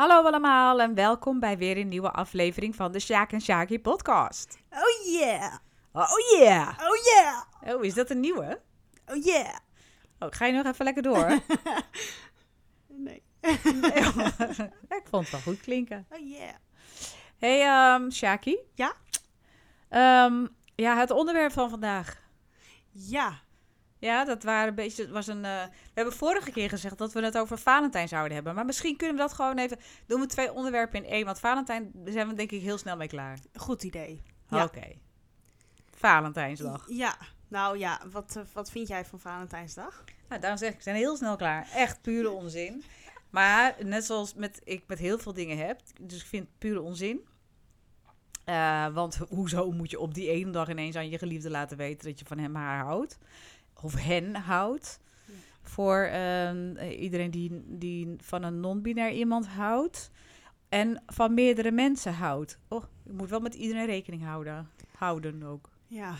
Hallo allemaal en welkom bij weer een nieuwe aflevering van de Sjaak en Sjaki podcast. Oh yeah. Oh yeah! Oh yeah. Oh, is dat een nieuwe? Oh yeah. Oh, ga je nog even lekker door? Nee. ik vond het wel goed klinken. Oh yeah. Hey, um, Sjaki. Ja? Ehm, ja, het onderwerp van vandaag. Ja. Ja, dat waren een beetje, was een. eh, we hebben vorige keer gezegd dat we het over Valentijn zouden hebben. Maar misschien kunnen we dat gewoon even. Doen we twee onderwerpen in één. Want Valentijn, daar zijn we denk ik heel snel mee klaar. Goed idee. Ja. Oké. Valentijnsdag. Ja. Nou ja, wat, eh, wat vind jij van Valentijnsdag? Nou, daarom zeg ik, we zijn heel snel klaar. Echt pure onzin. Maar net zoals met, ik met heel veel dingen heb. Dus ik vind het pure onzin. Eh, want ho- hoezo moet je op die ene dag ineens aan je geliefde laten weten dat je van hem haar houdt? Of hen houdt? Ja. Voor ehm, eh, iedereen die, die van een non-binair iemand houdt. En van meerdere mensen houdt. Oh, ik moet wel met iedereen rekening houden. Houden ook. Ja.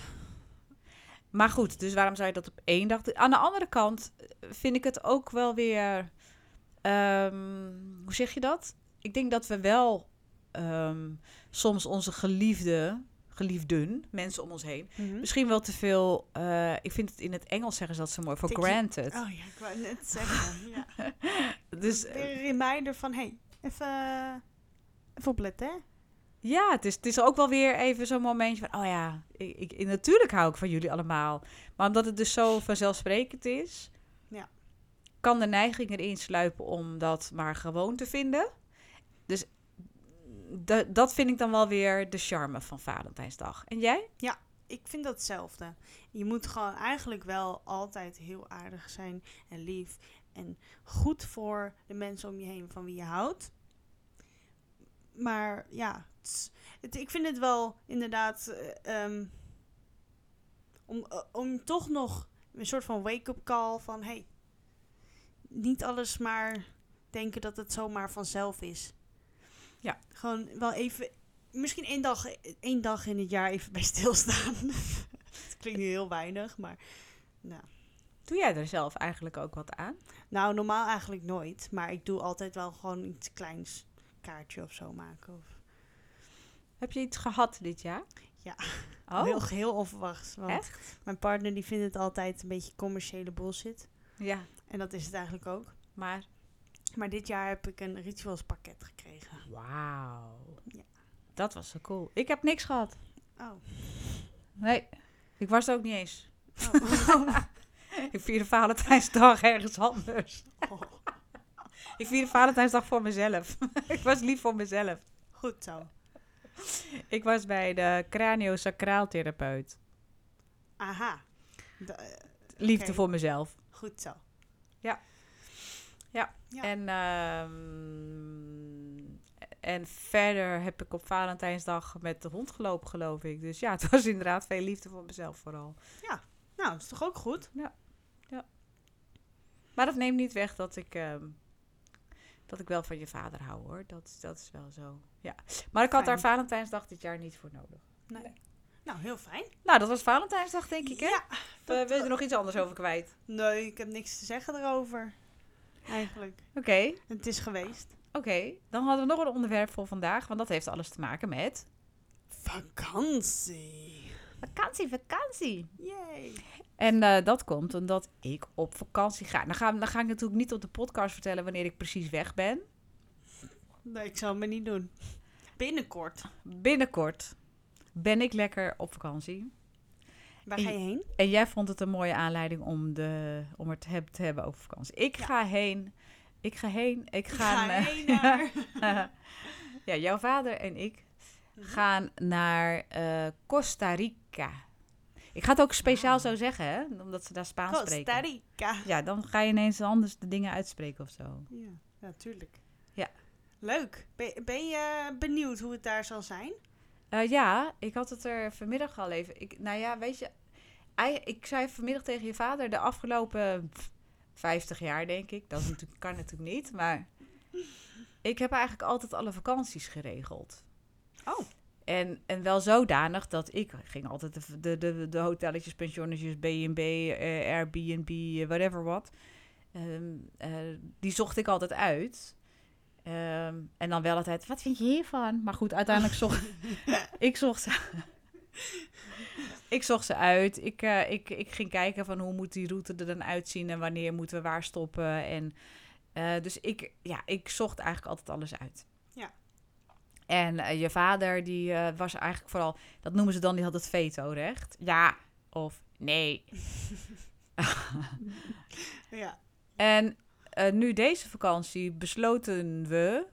Maar goed, dus waarom zou je dat op één dag doen? Aan de andere kant eh, vind ik het ook wel weer... ehm, hoe zeg je dat? Ik denk dat we wel ehm, soms onze geliefde, geliefden, mensen om ons heen... Mhm. misschien wel te veel... eh, ik vind het in het Engels zeggen ze dat zo mooi, it- granted. Oh ja, ik wou net zeggen. ja. Dus Weer eh, een reminder van, hey, even, even opletten hè. ja, het is, het is ook wel weer even zo'n momentje van... oh ja, ik, ik, natuurlijk hou ik van jullie allemaal. Maar omdat het dus zo vanzelfsprekend is... Ja. kan de neiging erin sluipen om dat maar gewoon te vinden. Dus dat vind ik dan wel weer de charme van Valentijnsdag. En jij? Ik vind dat hetzelfde. Je moet gewoon eigenlijk wel altijd heel aardig zijn en lief. En goed voor de mensen om je heen van wie je houdt. Maar ja, het- ik vind het wel inderdaad. eh, ehm, om, eh, om toch nog een soort van wake-up call van hey, niet alles maar denken dat het zomaar vanzelf is. Gewoon wel even, misschien één dag, één dag in het jaar even bij stilstaan. Het klinkt nu heel weinig, maar nou. Doe jij er zelf eigenlijk ook wat aan? Nou, normaal eigenlijk nooit. Maar ik doe altijd wel gewoon iets kleins. Kaartje of zo maken. Of... Heb je iets gehad dit jaar? Ja. Oh, Heel, heel onverwachts. Want echt? mijn partner die vindt het altijd een beetje commerciële bullshit. Ja, En dat is het eigenlijk ook. maar... Maar dit jaar heb ik een ritualspakket gekregen. Wauw. Ja. Dat was zo cool. Ik heb niks gehad. Oh. Nee, ik was ook niet eens. oh. Ik vierde Valentijnsdag ergens anders. Oh. Ik vierde Valentijnsdag voor mezelf. ik was lief voor mezelf. Goed zo. Ik was bij de craniosacraaltherapeut. Aha. Eh, Liefde voor mezelf. goed zo. Ja. En, ehm, en verder heb ik op Valentijnsdag met de hond gelopen, geloof ik. Dus ja, het was inderdaad veel liefde voor mezelf vooral. Nou, dat is toch ook goed? Maar dat neemt niet weg dat ik, ehm, dat ik wel van je vader hou, hoor. Dat, dat is wel zo. Ja. Maar ik had Fijn. daar Valentijnsdag dit jaar niet voor nodig. Nee. Nou, heel fijn. Nou, dat was Valentijnsdag, denk ik, hè? Ja. Of, eh, wil je er nog iets anders over kwijt? Nee, ik heb niks te zeggen erover. Eigenlijk. Oké, Het is geweest. oké. Dan hadden we nog een onderwerp voor vandaag, want dat heeft alles te maken met... Vakantie. Vakantie, vakantie. Yay. En eh, dat komt omdat ik op vakantie ga. Dan, ga. dan ga ik natuurlijk niet op de podcast vertellen wanneer ik precies weg ben. Nee, ik zal maar niet doen. Binnenkort. Binnenkort ben ik lekker op vakantie. Waar En ga je heen? En jij vond het een mooie aanleiding om, de, om het te heb- te hebben over vakantie. Ik Ja. ga heen. Ik ga heen. Ik Ik ga, heen naar... ja, jouw vader en ik Mhm. gaan naar eh, Costa Rica. Ik ga het ook speciaal Wauw. zo zeggen, hè? Omdat ze daar Spaans Costa spreken. Rica. Ja, dan ga je ineens anders de dingen uitspreken of zo. Ja, natuurlijk. Ja. Leuk. Ben, ben je benieuwd hoe het daar zal zijn? Eh, ja, ik had het er vanmiddag al even. Ik, nou ja, weet je, ik zei vanmiddag tegen je vader de afgelopen pff, 50 jaar, denk ik. Dat natuurlijk, kan natuurlijk niet, maar ik heb eigenlijk altijd alle vakanties geregeld. Oh. En, en wel zodanig dat ik ging altijd de, de, de, hotelletjes, pensionnetjes, B&B, eh, Airbnb, eh, whatever wat. Ehm, eh, die zocht ik altijd uit. Ehm, en dan wel altijd, wat vind je hiervan? Maar goed, uiteindelijk zocht ik zocht ze, ik zocht ze uit. Ik, eh, ik, ik ging kijken van hoe moet die route er dan uitzien en wanneer moeten we waar stoppen. En, eh, dus ik, ja, ik zocht eigenlijk altijd alles uit. Ja. En eh, je vader, die was eigenlijk vooral, dat noemen ze dan, die had het veto-recht. Ja of nee. Ja. En nu deze vakantie besloten we,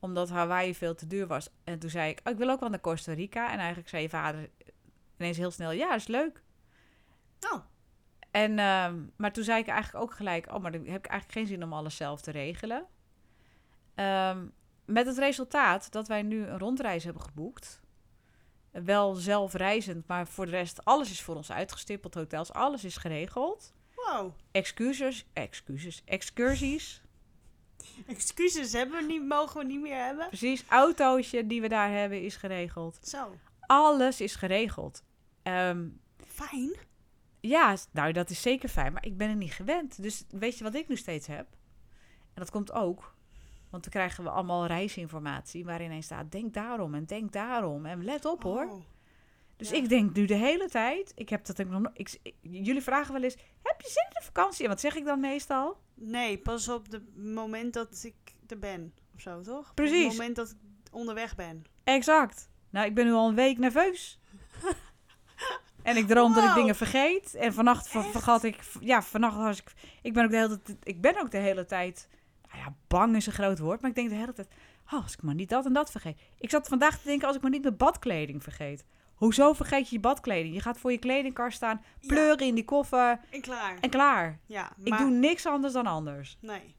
omdat Hawaii veel te duur was. En toen zei ik, oh, ik wil ook wel naar Costa Rica. En eigenlijk zei je vader ineens heel snel, ja, is leuk. Oh, En, ehm, maar toen zei ik eigenlijk ook gelijk, oh, maar dan heb ik eigenlijk geen zin om alles zelf te regelen. Ehm, met het resultaat dat wij nu een rondreis hebben geboekt. Wel zelf reizend, maar voor de rest, alles is voor ons uitgestippeld. Hotels, alles is geregeld. wow. Excuses, excuses, excursies. Excuses hebben we niet, mogen we niet meer hebben. Precies, autootje die we daar hebben is geregeld. Zo, Alles is geregeld. Ehm, fijn. ja, nou dat is zeker fijn, maar ik ben er niet gewend. Dus weet je wat ik nu steeds heb? En dat komt ook, want dan krijgen we allemaal reisinformatie waarin ineens staat, denk daarom en denk daarom. En let op hoor. Oh. Dus Ja. ik denk nu de hele tijd, ik heb dat ik nog no- ik, ik- jullie vragen wel eens, heb je zin in de vakantie? En wat zeg ik dan meestal? Nee, pas op het moment dat ik er ben. Of zo, toch? Op Precies. het moment dat ik onderweg ben. Exact. Nou, ik ben nu al een week nerveus. En ik droom dat ik dingen vergeet. En vannacht ver- vergat ik... Ja, vannacht was ik... Ik ben ook de hele tijd... Ik ben ook de hele tijd... Nou ja, bang is een groot woord. Maar ik denk de hele tijd... Oh, als ik maar niet dat en dat vergeet. Ik zat vandaag te denken als ik maar niet mijn badkleding vergeet. Hoezo vergeet je je badkleding? Je gaat voor je kledingkast staan, pleuren in die koffer En klaar. en klaar. ja, Ik doe niks anders dan anders. Nee.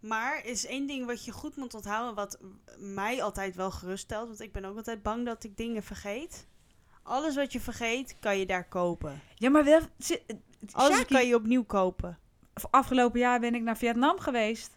Maar is één ding wat je goed moet onthouden, wat mij altijd wel geruststelt. Want ik ben ook altijd bang dat ik dingen vergeet. Alles wat je vergeet, kan je daar kopen. Ja, maar wel... Alles kan je opnieuw kopen. afgelopen jaar ben ik naar Vietnam geweest.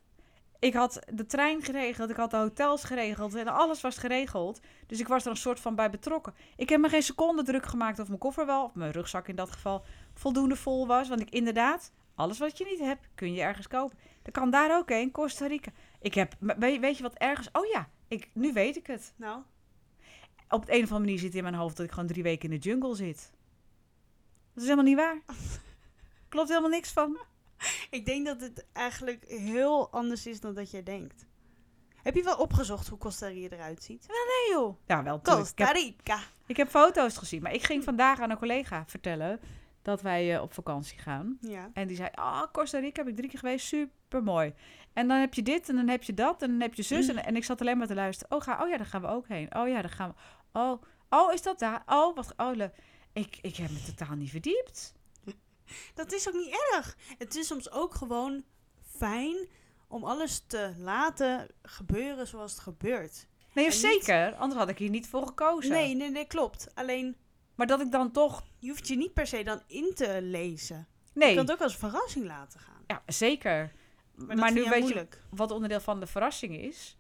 Ik had de trein geregeld, ik had de hotels geregeld en alles was geregeld. Dus ik was er een soort van bij betrokken. Ik heb me geen seconde druk gemaakt of mijn koffer wel, of mijn rugzak in dat geval, voldoende vol was. Want ik inderdaad, alles wat je niet hebt, kun je ergens kopen. Dat kan daar ook heen, Costa Rica. Ik heb, weet je wat ergens, oh ja, ik, nu weet ik het. Nou, Op de een of andere manier zit in mijn hoofd dat ik gewoon drie weken in de jungle zit. Dat is helemaal niet waar. Klopt helemaal niks van. ik denk dat het eigenlijk heel anders is dan dat jij denkt. Heb je wel opgezocht hoe Costa Rica eruit ziet? Nee joh. Ja, wel natuurlijk. Heb Costa Rica. Ik heb foto's gezien, maar ik ging vandaag aan een collega vertellen dat wij eh, op vakantie gaan. Ja. En die zei, ah, Costa Rica heb ik drie keer geweest, super mooi. En dan heb je dit en dan heb je dat en dan heb je zus. En, en ik zat alleen maar te luisteren. Oh, ga, oh ja, daar gaan we ook heen. Oh ja, daar gaan we. Oh, oh is dat daar? Oh, wat, oh, ik, ik heb me totaal niet verdiept. Dat is ook niet erg. Het is soms ook gewoon fijn om alles te laten gebeuren zoals het gebeurt. Nee, En niet- zeker. Anders had ik hier niet voor gekozen. Nee, nee, nee, klopt. Alleen, Maar dat ik dan toch... je hoeft je niet per se dan in te lezen. Nee, Je kan het ook als verrassing laten gaan. ja, zeker. Maar, nu weet je- wat onderdeel van de verrassing is.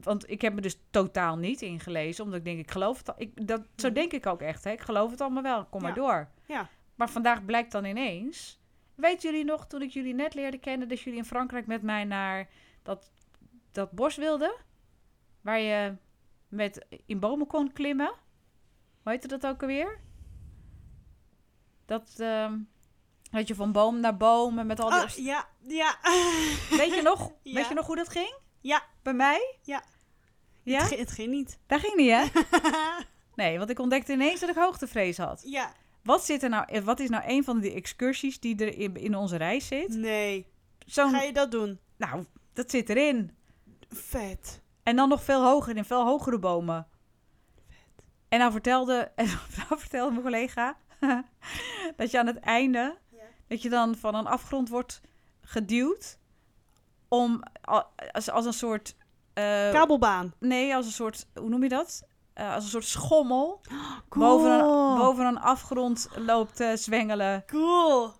Want ik heb me dus totaal niet ingelezen, omdat ik denk, ik geloof het al. Ik, dat, zo Mhm. denk ik ook echt, hè. Ik geloof het allemaal wel, kom maar door. Ja. Maar vandaag blijkt dan ineens... Weten jullie nog, toen ik jullie net leerde kennen... dat jullie in Frankrijk met mij naar dat, dat bos wilden? Waar je met, in bomen kon klimmen? Hoe heette dat ook alweer? Dat, ehm, dat je van boom naar boom en met al die... Ah, ja, ja. Weet je nog? Ja. Weet je nog hoe dat ging? Ja. Bij mij? Ja. Ja? Het, ging, het ging niet. Dat ging niet, hè? Nee, want ik ontdekte ineens dat ik hoogtevrees had. ja, Wat, zit er nou, wat is nou een van die excursies die er in, in onze reis zit? nee. Zo'n, Ga je dat doen? nou, dat zit erin. Vet. En dan nog veel hoger, in veel hogere bomen. En nou vertelde, en nou vertelde mijn collega dat je aan het einde, Ja. dat je dan van een afgrond wordt geduwd om als, als een soort... eh, Kabelbaan. Nee, als een soort, hoe noem je dat? Eh, als een soort schommel Cool. boven, een, boven een afgrond loopt te zwengelen. Cool.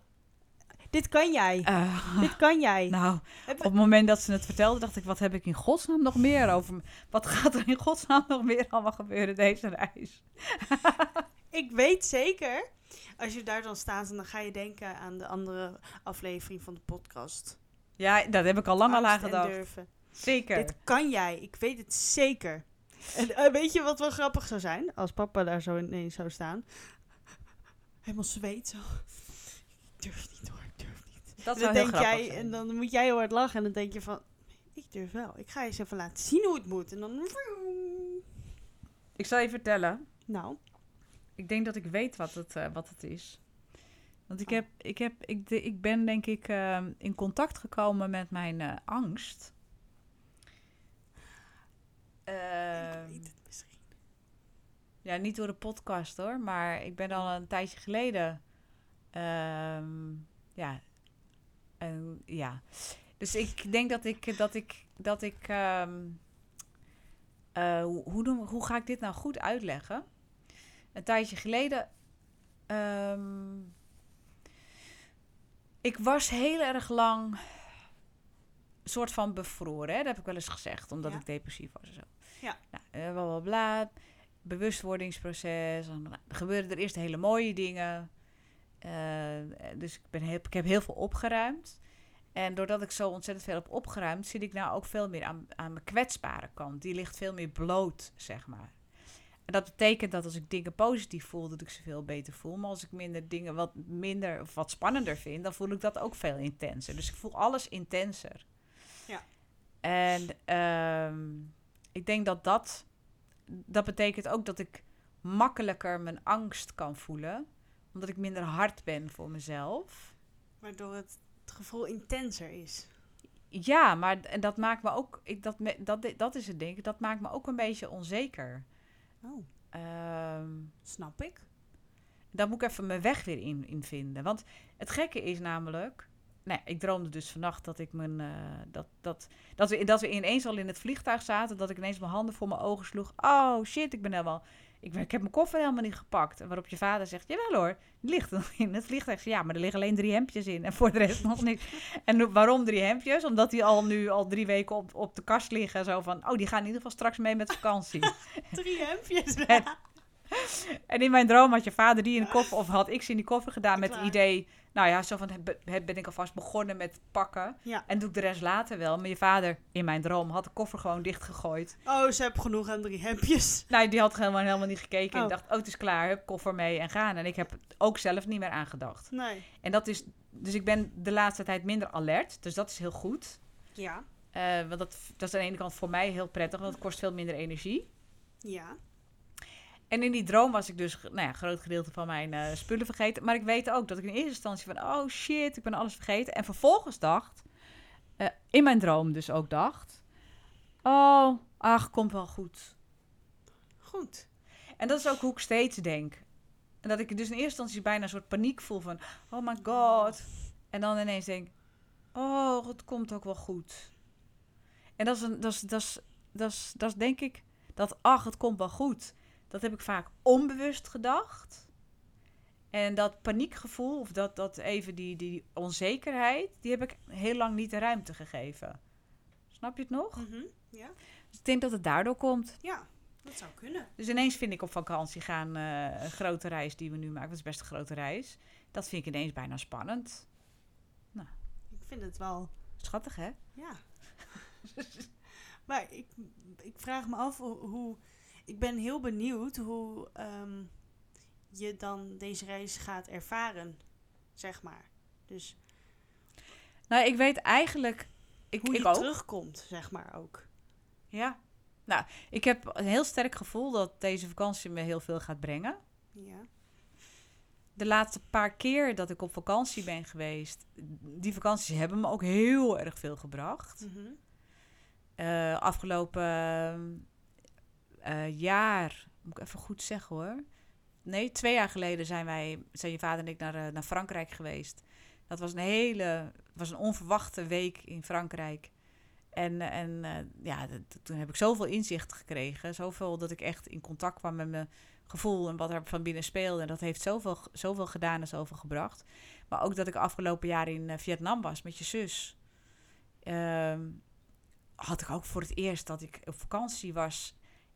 Dit kan jij. Eh, Dit kan jij. nou, op het moment dat ze het vertelde, dacht ik, wat heb ik in godsnaam nog meer over? Wat gaat er in godsnaam nog meer allemaal gebeuren deze reis? Ik weet zeker, als je daar dan staat, dan ga je denken aan de andere aflevering van de podcast. Ja, dat heb ik al lang al aan gedacht. durven. Zeker. Dit kan jij. Ik weet het zeker. En eh, weet je wat wel grappig zou zijn? Als papa daar zo ineens zou staan. Helemaal zweet zo. Ik durf niet hoor, ik durf niet. dat en zou dan denk grappig jij, zijn. en dan moet jij heel hard lachen. En dan denk je van, ik durf wel. Ik ga je eens even laten zien hoe het moet. En dan... Ik zal je vertellen. Nou, Ik denk dat ik weet wat het, eh, wat het is. Want ik, heb, ik, heb, ik, de- ik ben denk ik eh, in contact gekomen met mijn eh, angst. Ehm, ik weet het misschien. ja, niet door de podcast hoor, maar ik ben al een tijdje geleden. ehm, ja, ja. Dus ik denk dat ik dat ik dat ik. ehm, eh, hoe, hoe, ga ik dit nou goed uitleggen? Een tijdje geleden. ehm, ik was heel erg lang soort van bevroren. Hè? Dat heb ik wel eens gezegd, omdat Ja. ik depressief was en zo. Ja. Nou, eh, bla bla bla. Bewustwordingsproces. Er gebeurden er eerst hele mooie dingen. Eh, dus ik, ben heel, ik heb heel veel opgeruimd. En doordat ik zo ontzettend veel heb opgeruimd, zit ik nou ook veel meer aan, aan mijn kwetsbare kant. Die ligt veel meer bloot, zeg maar. En dat betekent dat als ik dingen positief voel, dat ik ze veel beter voel. Maar als ik minder dingen wat minder of wat spannender vind, dan voel ik dat ook veel intenser. Dus ik voel alles intenser. Ja. En ehm, ik denk dat dat, dat betekent ook dat ik makkelijker mijn angst kan voelen. Omdat ik minder hard ben voor mezelf. Waardoor het, het gevoel intenser is. Ja, maar en dat maakt me ook, ik, dat, dat, dat is het ding, dat maakt me ook een beetje onzeker. Oh, Ehm, snap ik. daar moet ik even mijn weg weer in, in vinden. Want het gekke is namelijk. Nou, ik droomde dus vannacht dat ik mijn. eh, dat, dat, dat, we, dat we ineens al in het vliegtuig zaten. Dat ik ineens mijn handen voor mijn ogen sloeg. Oh shit, ik ben helemaal. Ik, ik heb mijn koffer helemaal niet gepakt. En waarop je vader zegt: Jawel hoor, die ligt nog in het vliegtuig. Ja, maar er liggen alleen drie hemdjes in. En voor de rest nog niks. En waarom drie hemdjes? Omdat die al nu al drie weken op, op de kast liggen. Zo van: Oh, die gaan in ieder geval straks mee met vakantie. Drie hemdjes. Het- En in mijn droom had je vader die in de koffer, of had ik ze in die koffer gedaan met het idee, nou ja, zo van, ben ik alvast begonnen met pakken Ja. en doe ik de rest later wel. Maar je vader, in mijn droom, had de koffer gewoon dichtgegooid. Oh, ze hebben genoeg aan drie hemdjes. Nou, die had helemaal, helemaal niet gekeken en Oh. dacht, oh, het is klaar, heb koffer mee en gaan. En ik heb ook zelf niet meer aangedacht. Nee. En dat is, dus ik ben de laatste tijd minder alert, dus dat is heel goed. Ja. Eh, want dat, dat is aan de ene kant voor mij heel prettig, want het kost veel minder energie. Ja. En in die droom was ik dus nou ja, een groot gedeelte van mijn eh, spullen vergeten. Maar ik weet ook dat ik in eerste instantie van... oh shit, ik ben alles vergeten. En vervolgens dacht, eh, in mijn droom dus ook dacht... oh, ach, komt wel goed. Goed. En dat is ook hoe ik steeds denk. En dat ik dus in eerste instantie bijna een soort paniek voel van... oh my god. En dan ineens denk oh, het komt ook wel goed. En dat is, een, dat is, dat is, dat is, dat is denk ik... dat ach, het komt wel goed... Dat heb ik vaak onbewust gedacht. En dat paniekgevoel, of dat, dat even die, die onzekerheid, die heb ik heel lang niet de ruimte gegeven. Snap je het nog? Mhm. Ja. Dus ik denk dat het daardoor komt. Ja, dat zou kunnen. Dus ineens vind ik op vakantie gaan, eh, een grote reis die we nu maken, dat is best een grote reis. Dat vind ik ineens bijna spannend. Ik vind het wel, Schattig, hè? ja. maar ik, ik vraag me af hoe- ik ben heel benieuwd hoe ehm, je dan deze reis gaat ervaren, zeg maar. Dus Nou, ik weet eigenlijk... Ik, hoe ik je ook. terugkomt, zeg maar ook. Ja. Nou, ik heb een heel sterk gevoel dat deze vakantie me heel veel gaat brengen. Ja. de laatste paar keer dat ik op vakantie ben geweest, die vakanties hebben me ook heel erg veel gebracht. Mhm. Eh, afgelopen eh, jaar, moet ik even goed zeggen hoor. Nee, twee jaar geleden zijn wij, zijn je vader en ik naar, eh, naar Frankrijk geweest. Dat was een hele, was een onverwachte week in Frankrijk. En, eh, en ja, toen heb ik zoveel inzicht gekregen. Zoveel dat ik echt in contact kwam met mijn gevoel en wat er van binnen speelde. En dat heeft zoveel, zoveel gedaan en zoveel gebracht. Maar ook dat ik afgelopen jaar in Vietnam was met je zus. Ehm, had ik ook voor het eerst dat ik op vakantie was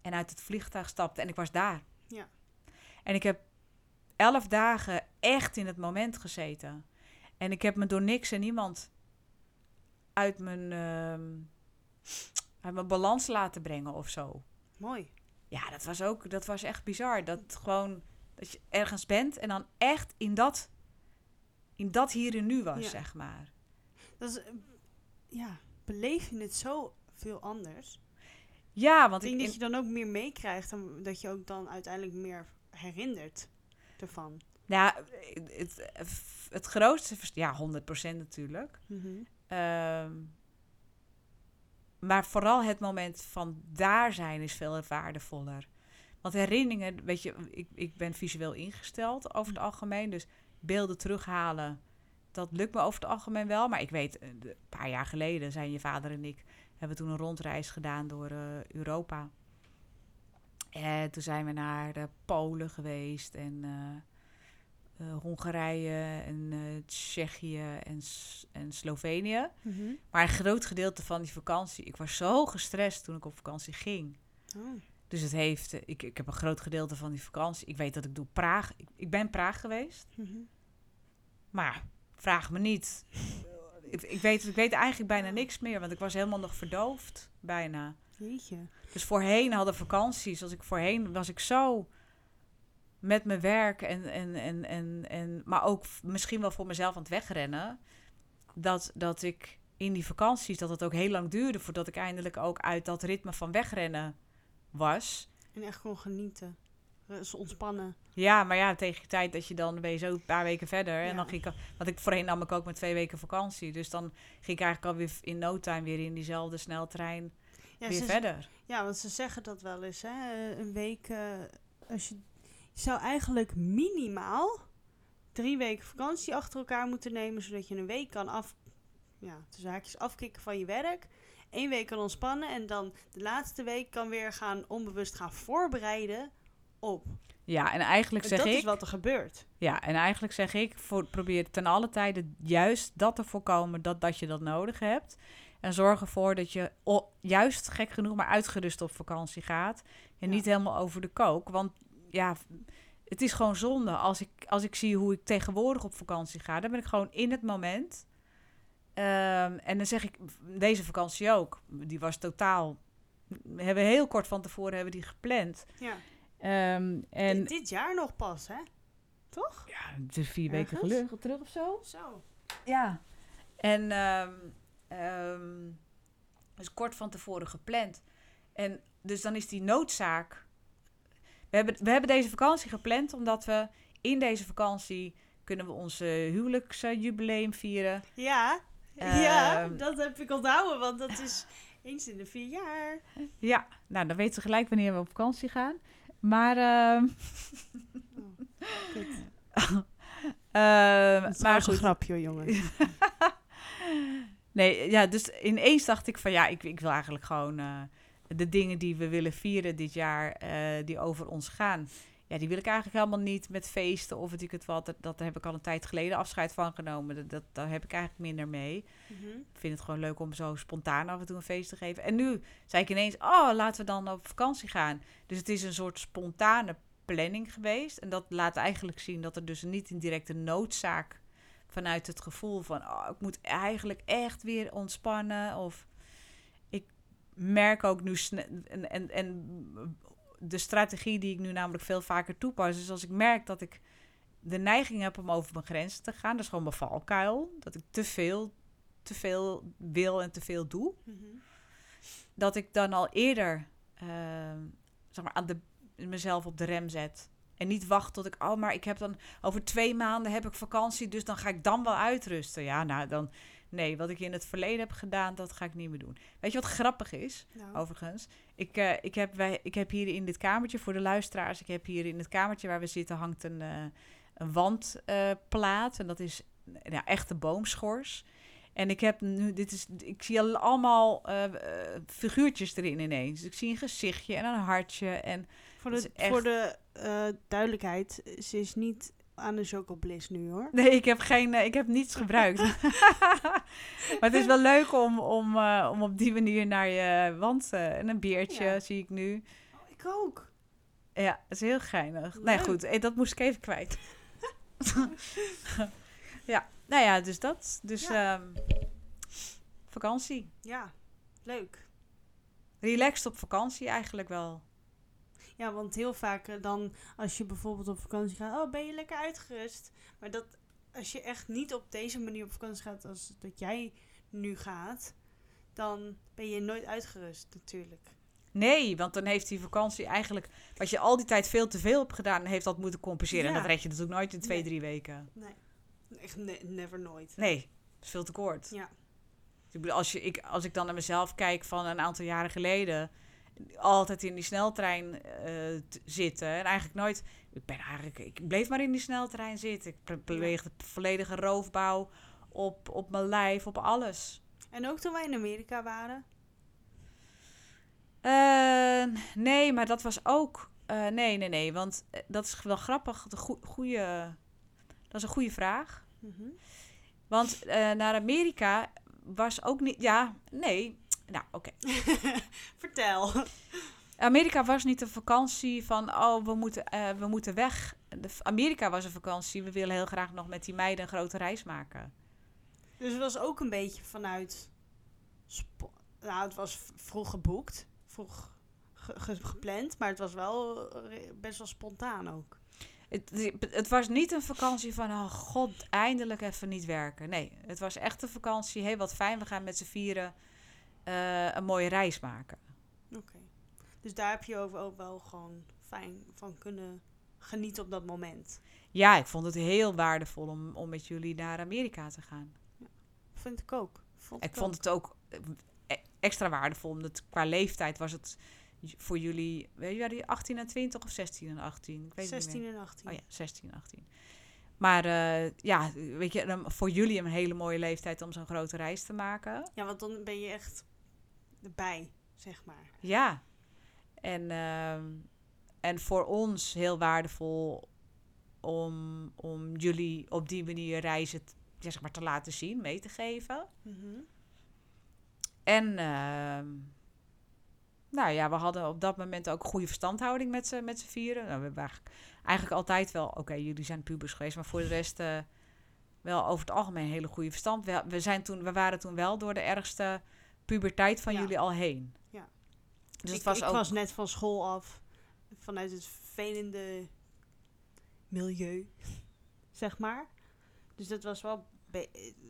en uit het vliegtuig stapte en ik was daar. Ja. En ik heb elf dagen echt in het moment gezeten. En ik heb me door niks en niemand uit mijn, ehm, uit mijn balans laten brengen of zo. Mooi. Ja, dat was ook, dat was echt bizar. Dat gewoon, dat je ergens bent en dan echt in dat, in dat hier en nu was, Ja. zeg maar. Dat is, ja, beleef je het zo veel anders. Ja, want Ik denk dat je dan ook meer meekrijgt en dat je ook dan uiteindelijk meer herinnert ervan. ja, het, het grootste, ja, 100% natuurlijk. Mhm. Ehm, maar vooral het moment van daar zijn is veel waardevoller. Want herinneringen, weet je, ik, ik ben visueel ingesteld over het algemeen. Dus beelden terughalen, dat lukt me over het algemeen wel. Maar ik weet, eh, een paar jaar geleden zijn je vader en ik... hebben toen een rondreis gedaan door eh, Europa. En toen zijn we naar de Polen geweest en... eh, eh, Hongarije en eh, Tsjechië en, S- en Slovenië. Mhm. Maar een groot gedeelte van die vakantie, ik was zo gestrest toen ik op vakantie ging. Oh. Dus het heeft, eh, ik, ik heb een groot gedeelte van die vakantie. Ik weet dat ik doe Praag. Ik, ik ben Praag geweest, Mhm. maar vraag me niet. Ik, ik, weet, ik weet eigenlijk bijna niks meer, want ik was helemaal nog verdoofd, bijna. Jeetje. Dus voorheen hadden vakanties, als ik voorheen was ik zo met mijn werk en, en, en, en, en maar ook misschien wel voor mezelf aan het wegrennen. Dat, dat ik in die vakanties, dat het ook heel lang duurde voordat ik eindelijk ook uit dat ritme van wegrennen was. En echt gewoon genieten. Dus ontspannen. Ja, maar ja, tegen de tijd dat je dan ben je zo een paar weken verder. Ja. En dan ging ik, want ik voorheen nam ik ook met twee weken vakantie. Dus dan ging ik eigenlijk alweer in no time weer in diezelfde sneltrein Ja, weer ze, verder. ja, want ze zeggen dat wel eens. Hè? eh, Een week. eh, als je, je zou eigenlijk minimaal drie weken vakantie achter elkaar moeten nemen. Zodat je een week kan af. Ja, tussen haakjes afkicken van je werk. Eén week kan ontspannen. En dan de laatste week kan weer gaan onbewust gaan voorbereiden op. Ja, en eigenlijk En zeg dat ik... is wat er gebeurt. Ja, en eigenlijk zeg ik, voor, probeer ten alle tijde juist dat te voorkomen dat, dat je dat nodig hebt. En zorg ervoor dat je o- juist gek genoeg maar uitgerust op vakantie gaat. En Ja. niet helemaal over de kook. Want ja, het is gewoon zonde. Als ik, als ik zie hoe ik tegenwoordig op vakantie ga, dan ben ik gewoon in het moment. Ehm, en dan zeg ik, deze vakantie ook. Die was totaal. We hebben heel kort van tevoren hebben die gepland. Ja. Ehm, en Dit, jaar nog pas, hè? Toch? ja, het is vier weken Ergens? geluk, terug of zo. Zo. Ja. En ehm ehm, dus kort van tevoren gepland. En dus dan is die noodzaak. We hebben, we hebben deze vakantie gepland omdat we in deze vakantie kunnen we onze huwelijksjubileum vieren. Ja. ja, Ehm. dat heb ik onthouden, want dat is eens in de vier jaar. Ja, nou dan weten ze gelijk wanneer we op vakantie gaan. Maar, ehm, Dat is maar een grapje, jongen. Nee, ja, dus ineens dacht ik van ja, ik, ik wil eigenlijk gewoon eh, de dingen die we willen vieren dit jaar, eh, die over ons gaan. Ja, die wil ik eigenlijk helemaal niet met feesten of weet ik het wat. Dat, dat heb ik al een tijd geleden afscheid van genomen. Dat, dat, daar heb ik eigenlijk minder mee. Mhm. Ik vind het gewoon leuk om zo spontaan af en toe een feest te geven. En nu zei ik ineens, oh, laten we dan op vakantie gaan. Dus het is een soort spontane planning geweest. En dat laat eigenlijk zien dat er dus niet een directe noodzaak vanuit het gevoel van, oh, ik moet eigenlijk echt weer ontspannen. Of ik merk ook nu sne- en, en, en de strategie die ik nu namelijk veel vaker toepas, is als ik merk dat ik de neiging heb om over mijn grenzen te gaan, dat is gewoon mijn valkuil. Dat ik te veel, te veel wil en te veel doe Mhm. dat ik dan al eerder ehm, zeg maar, aan de, mezelf op de rem zet. En niet wacht tot ik, oh, maar ik heb dan over twee maanden heb ik vakantie, dus dan ga ik dan wel uitrusten. Ja, nou dan, nee, wat ik in het verleden heb gedaan, dat ga ik niet meer doen. Weet je wat grappig is, Nou, overigens? Ik, eh, ik, heb, wij, ik heb hier in dit kamertje, voor de luisteraars, ik heb hier in het kamertje waar we zitten hangt een, eh, een wandplaat. en dat is ja, echt een boomschors. En ik heb nu, dit is, ik zie al allemaal eh, figuurtjes erin ineens. Ik zie een gezichtje en een hartje. En voor de, echt- voor de duidelijkheid, ze is niet aan de chocobliss nu, hoor. nee, ik heb, geen, eh, ik heb niets gebruikt. maar het is wel leuk om, om, eh, om op die manier naar je wand... eh, en een biertje Ja. zie ik nu. Oh, ik ook. Ja, dat is heel geinig. Nee, Leuk. goed, dat moest ik even kwijt. ja, nou ja, dus dat. Dus Ja. ehm, vakantie. Ja, leuk. Relaxed op vakantie eigenlijk wel. Ja, want heel vaak eh, dan als je bijvoorbeeld op vakantie gaat, oh ben je lekker uitgerust. Maar dat als je echt niet op deze manier op vakantie gaat als dat jij nu gaat, dan ben je nooit uitgerust natuurlijk. Nee, want dan heeft die vakantie eigenlijk... Wat je al die tijd veel te veel hebt gedaan... heeft dat moeten compenseren. En dat red je natuurlijk nooit in twee, Nee. drie weken. Nee, echt ne- never nooit. Nee, dat is veel te kort. Ja. Ik bedoel, als, je, ik, als ik dan naar mezelf kijk van een aantal jaren geleden... altijd in die sneltrein eh, zitten. En eigenlijk nooit... Ik ben eigenlijk... Ik bleef maar in die sneltrein zitten. Ik ple- pleegde volledige roofbouw op, op mijn lijf, op alles. En ook toen wij in Amerika waren. Eh, nee, maar dat was ook. eh, nee, nee, nee. Want dat is wel grappig. De goe- goeie, dat is een goede vraag. Mhm. Want naar Amerika was ook niet. Ja, nee. Nou, oké. Vertel. Amerika was niet een vakantie van. Oh, we moeten, eh, we moeten weg. De, Amerika was een vakantie. We willen heel graag nog met die meiden een grote reis maken. Dus het was ook een beetje vanuit. Nou, het was vroeg geboekt, vroeg ge- ge- gepland, maar het was wel best wel spontaan ook. Het, het was niet een vakantie van, oh god, eindelijk even niet werken. Nee, het was echt een vakantie. Hé, wat fijn, we gaan met z'n vieren eh, een mooie reis maken. Oké. Dus daar heb je over ook wel gewoon fijn van kunnen genieten op dat moment. Ja, ik vond het heel waardevol om, om met jullie naar Amerika te gaan. Vind ik ook. Vond Ik vond het ook eh, e- extra waardevol, omdat qua leeftijd was het voor jullie, weet je, die 18 en 20 of 16 en 18? Ik weet het niet 16 meer. en 18. Oh ja, 16 en 18. Maar eh, ja, weet je, voor jullie een hele mooie leeftijd om zo'n grote reis te maken. Ja, want dan ben je echt erbij, zeg maar. Ja. En, ehm, en voor ons heel waardevol om, om jullie op die manier reizen ja, zeg maar, te laten zien, mee te geven. Mhm. En ehm, nou ja, we hadden op dat moment ook goede verstandhouding met z'n met z'n vieren. Nou, we hebben eigenlijk, eigenlijk altijd wel, oké, jullie zijn pubers geweest, maar voor de rest eh, wel over het algemeen een hele goede verstand. We, we, zijn toen, we waren toen wel door de ergste puberteit van Ja. jullie al heen. Ja. Dus ik, het was ik ook... was net van school af, vanuit het vervelende milieu, zeg maar. Dus dat was wel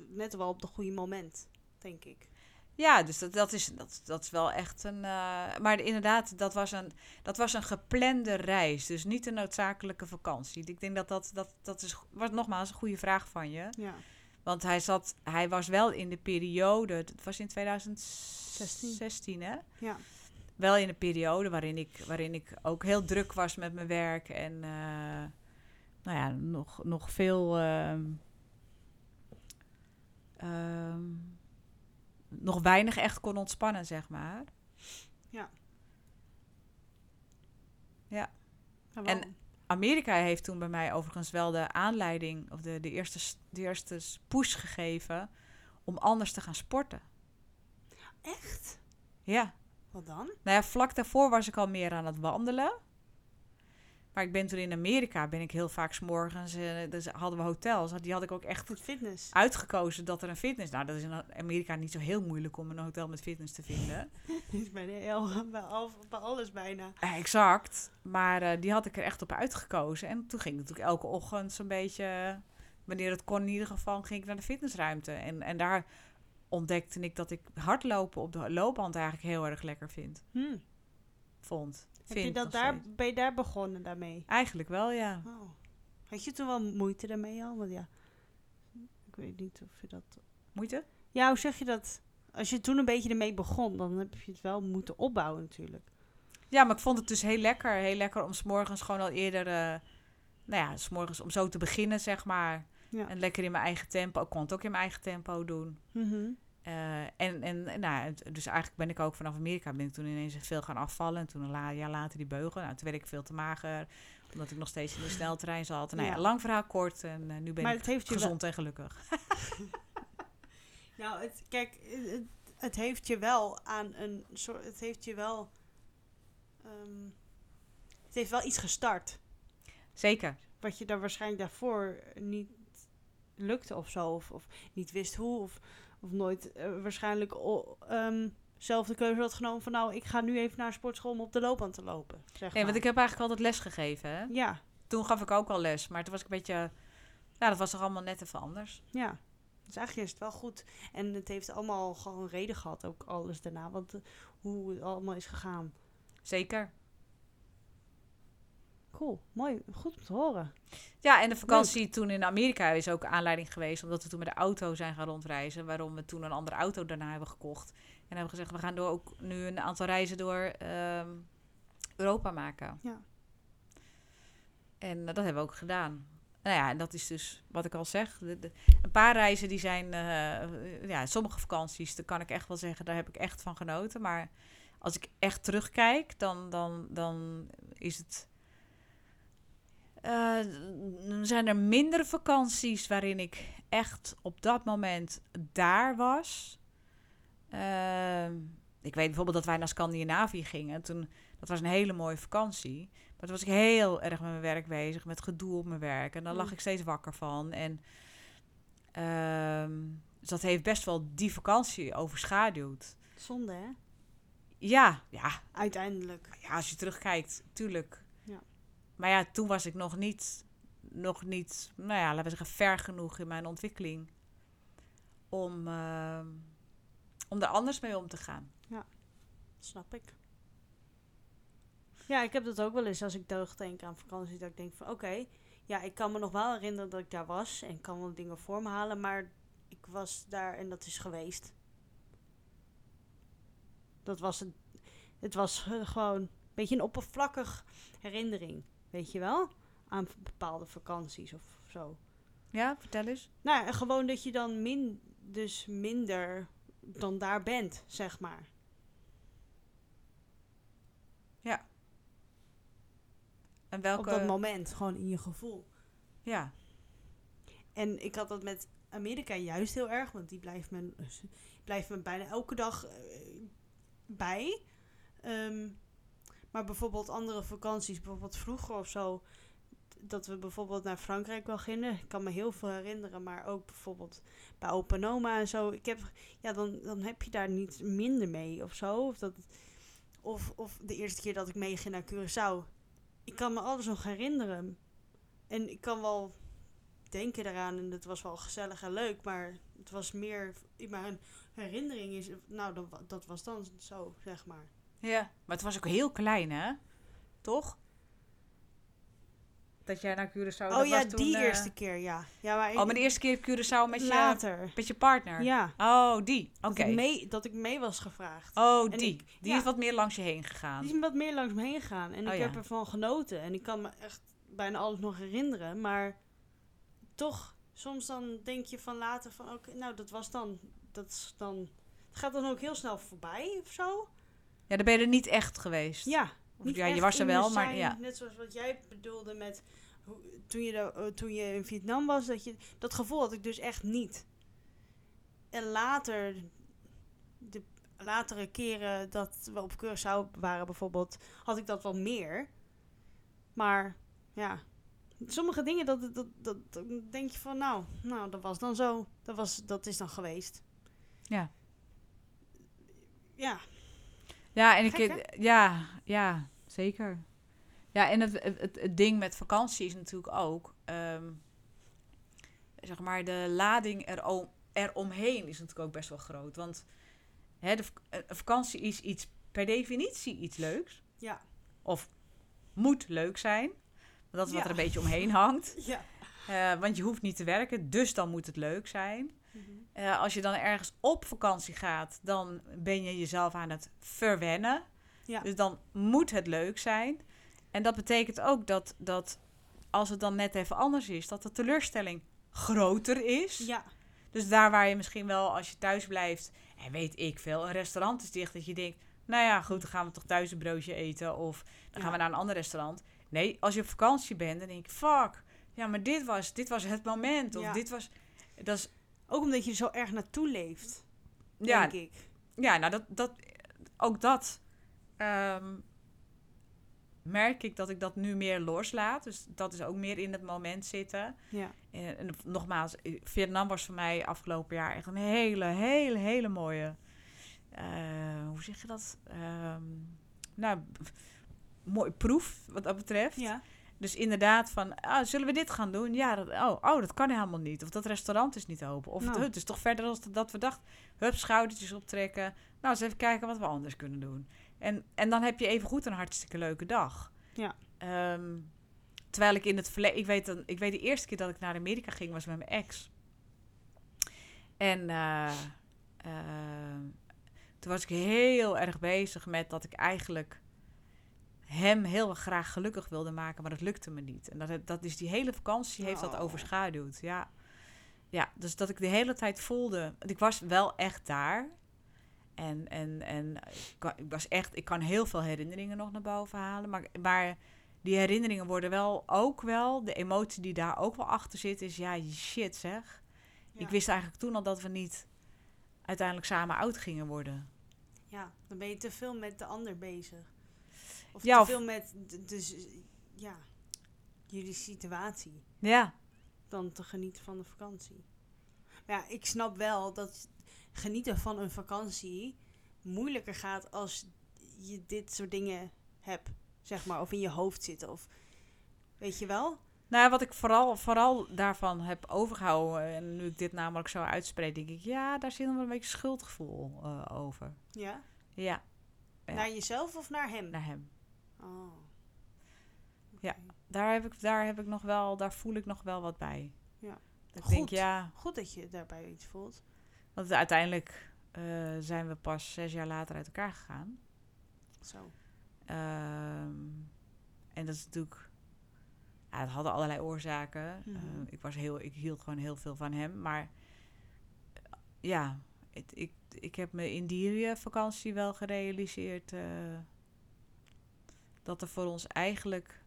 net wel op het goede moment, denk ik. Ja, dus dat, dat, is, dat, dat is wel echt een. eh, maar inderdaad, dat was, een, dat was een geplande reis. Dus niet een noodzakelijke vakantie. Ik denk dat dat, dat, dat is. Was nogmaals een goede vraag van je. Ja. Want hij, zat, hij was wel in de periode. Het was in 2016, hè? Ja. Wel in een periode waarin ik, waarin ik ook heel druk was met mijn werk. En eh, nou ja, nog, nog veel. ehm, ehm, nog weinig echt kon ontspannen, zeg maar. Maar En- wel- Amerika heeft toen bij mij overigens wel de aanleiding, of de, de, eerste, de eerste push gegeven om anders te gaan sporten. Echt? Ja. Wat dan? Nou ja, vlak daarvoor was ik al meer aan het wandelen. Maar ik ben toen in Amerika, ben ik heel vaak s'morgens, eh dus hadden we hotels. Die had ik ook echt fitness. uitgekozen dat er een fitness... Nou, dat is in Amerika niet zo heel moeilijk om een hotel met fitness te vinden. is bij, de, heel- bij, al, bij alles bijna. Eh, exact. Maar eh, die had ik er echt op uitgekozen. En toen ging ik natuurlijk elke ochtend zo'n beetje... Wanneer het kon in ieder geval, ging ik naar de fitnessruimte. En, en daar ontdekte ik dat ik hardlopen op de loopband eigenlijk heel erg lekker vind. Hm. Vond. Heb je Vind dat daar, ben je daar begonnen daarmee? Eigenlijk wel, ja. Oh. Had je toen wel moeite daarmee al? Want ja, ik weet niet of je dat... Moeite? Ja, hoe zeg je dat? Als je toen een beetje ermee begon, dan heb je het wel moeten opbouwen natuurlijk. Ja, maar ik vond het dus heel lekker. Heel lekker om s'morgens gewoon al eerder... eh, nou ja, s'morgens om zo te beginnen, zeg maar. Ja. En lekker in mijn eigen tempo. Ik kon het ook in mijn eigen tempo doen. Mhm. Eh, en, en nou, dus eigenlijk ben ik ook vanaf Amerika ben ik toen ineens veel gaan afvallen. En toen een la- jaar later die beugel. Nou, toen werd ik veel te mager. Omdat ik nog steeds in de sneltrein zat. Nou ja, Ja. lang verhaal kort. En eh, nu ben Maar ik heeft wel... gezond en gelukkig. Nou, het, kijk, het, het heeft je wel aan een soort... Het heeft je wel... ehm, het heeft wel iets gestart. Zeker. Wat je daar waarschijnlijk daarvoor niet lukte of zo. Of, of niet wist hoe. Of, of nooit eh, waarschijnlijk zelf de keuze had genomen van nou, ik ga nu even naar een sportschool om op de loopband te lopen. Zeg Nee, maar. want ik heb eigenlijk altijd les gegeven. Hè? Ja, Toen gaf ik ook al les, maar toen was ik een beetje... Ja, dat was toch allemaal net even anders. ja. Dus eigenlijk is het wel goed. En het heeft allemaal gewoon reden gehad, ook alles daarna. Want eh, hoe het allemaal is gegaan. Zeker. Cool, mooi, goed om te horen. Ja, en de vakantie toen in Amerika is ook aanleiding geweest... omdat we toen met de auto zijn gaan rondreizen... waarom we toen een andere auto daarna hebben gekocht. En hebben gezegd, we gaan door ook nu een aantal reizen door ehm, Europa maken. Ja. En eh, dat hebben we ook gedaan. Nou ja, en dat is dus wat ik al zeg. de- de- een paar reizen die zijn... eh, ja, sommige vakanties, daar kan ik echt wel zeggen... daar heb ik echt van genoten. Maar als ik echt terugkijk, dan, dan, dan is het... eh, dan zijn er minder vakanties waarin ik echt op dat moment daar was. Ehm, ik weet bijvoorbeeld dat wij naar Scandinavië gingen. Toen, dat was een hele mooie vakantie. Maar toen was ik heel erg met mijn werk bezig, met gedoe op mijn werk. En daar lag Mm. ik steeds wakker van. En ehm, dus dat heeft best wel die vakantie overschaduwd. Zonde, hè? Ja, ja, Uiteindelijk. ja, als je terugkijkt, tuurlijk. Ja. Maar ja, toen was ik nog niet, nog niet, nou ja, laten we zeggen, ver genoeg in mijn ontwikkeling om, ehm, om er anders mee om te gaan. Snap ik. Ja, ik heb dat ook wel eens als ik terugdenk aan vakantie. Dat ik denk van oké, ja, ik kan me nog wel herinneren dat ik daar was. En kan wel dingen voor me halen. Maar ik was daar en dat is geweest. Dat was het. Het was eh, gewoon een beetje een oppervlakkig herinnering. Weet je wel? Aan bepaalde vakanties of zo. Ja, vertel eens. Nou, gewoon dat je dan min, dus minder dan daar bent, zeg maar. En welke? Op dat moment, gewoon in je gevoel. Ja, En ik had dat met Amerika juist heel erg, want die blijft me, blijft me bijna elke dag eh, bij. Ehm, maar bijvoorbeeld andere vakanties, bijvoorbeeld vroeger of zo, dat we bijvoorbeeld naar Frankrijk wel gingen. Ik kan me heel veel herinneren, maar ook bijvoorbeeld bij opa en oma en zo. Ik heb, ja, dan, dan heb je daar niet minder mee of zo. Of, dat, of, of de eerste keer dat ik meeging naar Curaçao. Ik kan me alles nog herinneren. En ik kan wel denken daaraan en het was wel gezellig en leuk, maar het was meer in mijn herinnering is, nou, dat, dat was dan zo, zeg maar. Ja. Maar het was ook heel klein, hè? Toch? Dat jij naar Curaçao... Oh, dat ja, was toen, die eh, eerste keer, ja. ja maar Oh, maar de eerste keer op Curaçao met je, later. met je partner? Ja. Oh, die. Oké. Dat, ik mee, dat ik mee was gevraagd. Oh, En die. ik- die ja. is wat meer langs je heen gegaan. Die is wat meer langs me heen gegaan. En Oh, ik ja. heb ervan genoten. En ik kan me echt bijna alles nog herinneren. Maar toch, soms dan denk je van later van... Oké, nou, dat was dan... Dat is dan... Het gaat dan ook heel snel voorbij of zo. Ja, dan ben je er niet echt geweest. Ja. Of ja, je echt was er wel, maar zijn. ja. Net zoals wat jij bedoelde met... hoe- Toen je, eh, toen je in Vietnam was, dat, je, dat gevoel had ik dus echt niet. En later, de latere keren dat we op Curaçao waren bijvoorbeeld, had ik dat wel meer. Maar ja, sommige dingen, dat, dat, dat, dat denk je van, nou, nou, dat was dan zo. Dat, was, dat is dan geweest. Ja. Ja, Ja, en ik, ja, ja, zeker. Ja, en het, het, het, ding met vakantie is natuurlijk ook, ehm, zeg maar, de lading erom, eromheen is natuurlijk ook best wel groot. Want hè, de, een vakantie is iets per definitie iets leuks. ja, Of moet leuk zijn. Dat is wat Ja. er een beetje omheen hangt. ja. Eh, want je hoeft niet te werken, dus dan moet het leuk zijn. Eh, als je dan ergens op vakantie gaat, dan ben je jezelf aan het verwennen. Ja. Dus dan moet het leuk zijn. En dat betekent ook dat, dat als het dan net even anders is, dat de teleurstelling groter is. Ja, Dus daar waar je misschien wel, als je thuis blijft, en weet ik veel, een restaurant is dicht, dat je denkt, nou ja, goed, dan gaan we toch thuis een broodje eten of dan gaan Ja. we naar een ander restaurant. Nee, als je op vakantie bent, dan denk ik, fuck, ja, maar dit was, dit was het moment. Of Ja. dit was, dat is, ook omdat je er zo erg naartoe leeft, ja, denk ik. ja, nou, dat, dat, ook dat ehm, merk ik dat ik dat nu meer loslaat. Dus dat is ook meer in het moment zitten. Ja. En, en nogmaals, eh, Vietnam was voor mij afgelopen jaar echt een hele, hele, hele mooie eh, hoe zeg je dat? Ehm, nou, mooi proef wat dat betreft. Ja. Dus inderdaad van, ah, zullen we dit gaan doen? Ja, dat, oh, oh, dat kan helemaal niet. Of dat restaurant is niet open. Of Nou. het is toch verder dan dat we dachten. Hup, schoudertjes optrekken. Nou, eens even kijken wat we anders kunnen doen. En, en dan heb je even goed een hartstikke leuke dag. Ja. Ehm, terwijl ik in het verleden... Ik weet, dan, ik weet de eerste keer dat ik naar Amerika ging was met mijn ex. En eh, eh, toen was ik heel erg bezig met dat ik eigenlijk hem heel graag gelukkig wilde maken, maar dat lukte me niet. En dat, dat is die hele vakantie heeft dat Oh. overschaduwd. Ja. ja, dus dat ik de hele tijd voelde, ik was wel echt daar. En, en, en ik, ik was echt, ik kan heel veel herinneringen nog naar boven halen, maar, maar die herinneringen worden wel ook wel, de emotie die daar ook wel achter zit, is ja, shit zeg. Ja. Ik wist eigenlijk toen al dat we niet uiteindelijk samen oud gingen worden. Ja, dan ben je te veel met de ander bezig. Of Ja, te veel met dus, ja, jullie situatie. Ja, Dan te genieten van de vakantie. Maar ja, ik snap wel dat genieten van een vakantie moeilijker gaat als je dit soort dingen hebt, zeg maar, of in je hoofd zitten. Of weet je wel? Nou, wat ik vooral, vooral daarvan heb overgehouden, en nu ik dit namelijk zo uitspreek, denk ik, ja, daar zit nog wel een beetje schuldgevoel eh, over. Ja? Ja, Ja. Naar jezelf of naar hem? naar hem. Oh. Ja. Daar heb ik, daar heb ik nog wel, daar voel ik nog wel wat bij. Ja. Dat ik Goed. denk, ja, Goed dat je daarbij iets voelt. want uiteindelijk eh, zijn we pas zes jaar later uit elkaar gegaan. Zo. Ehm, en dat is natuurlijk, ja, het hadden allerlei oorzaken. Mhm. Eh, ik, was heel, ik hield gewoon heel veel van hem, maar ja, het, ik, ik heb me in die vakantie wel gerealiseerd eh, dat er voor ons eigenlijk.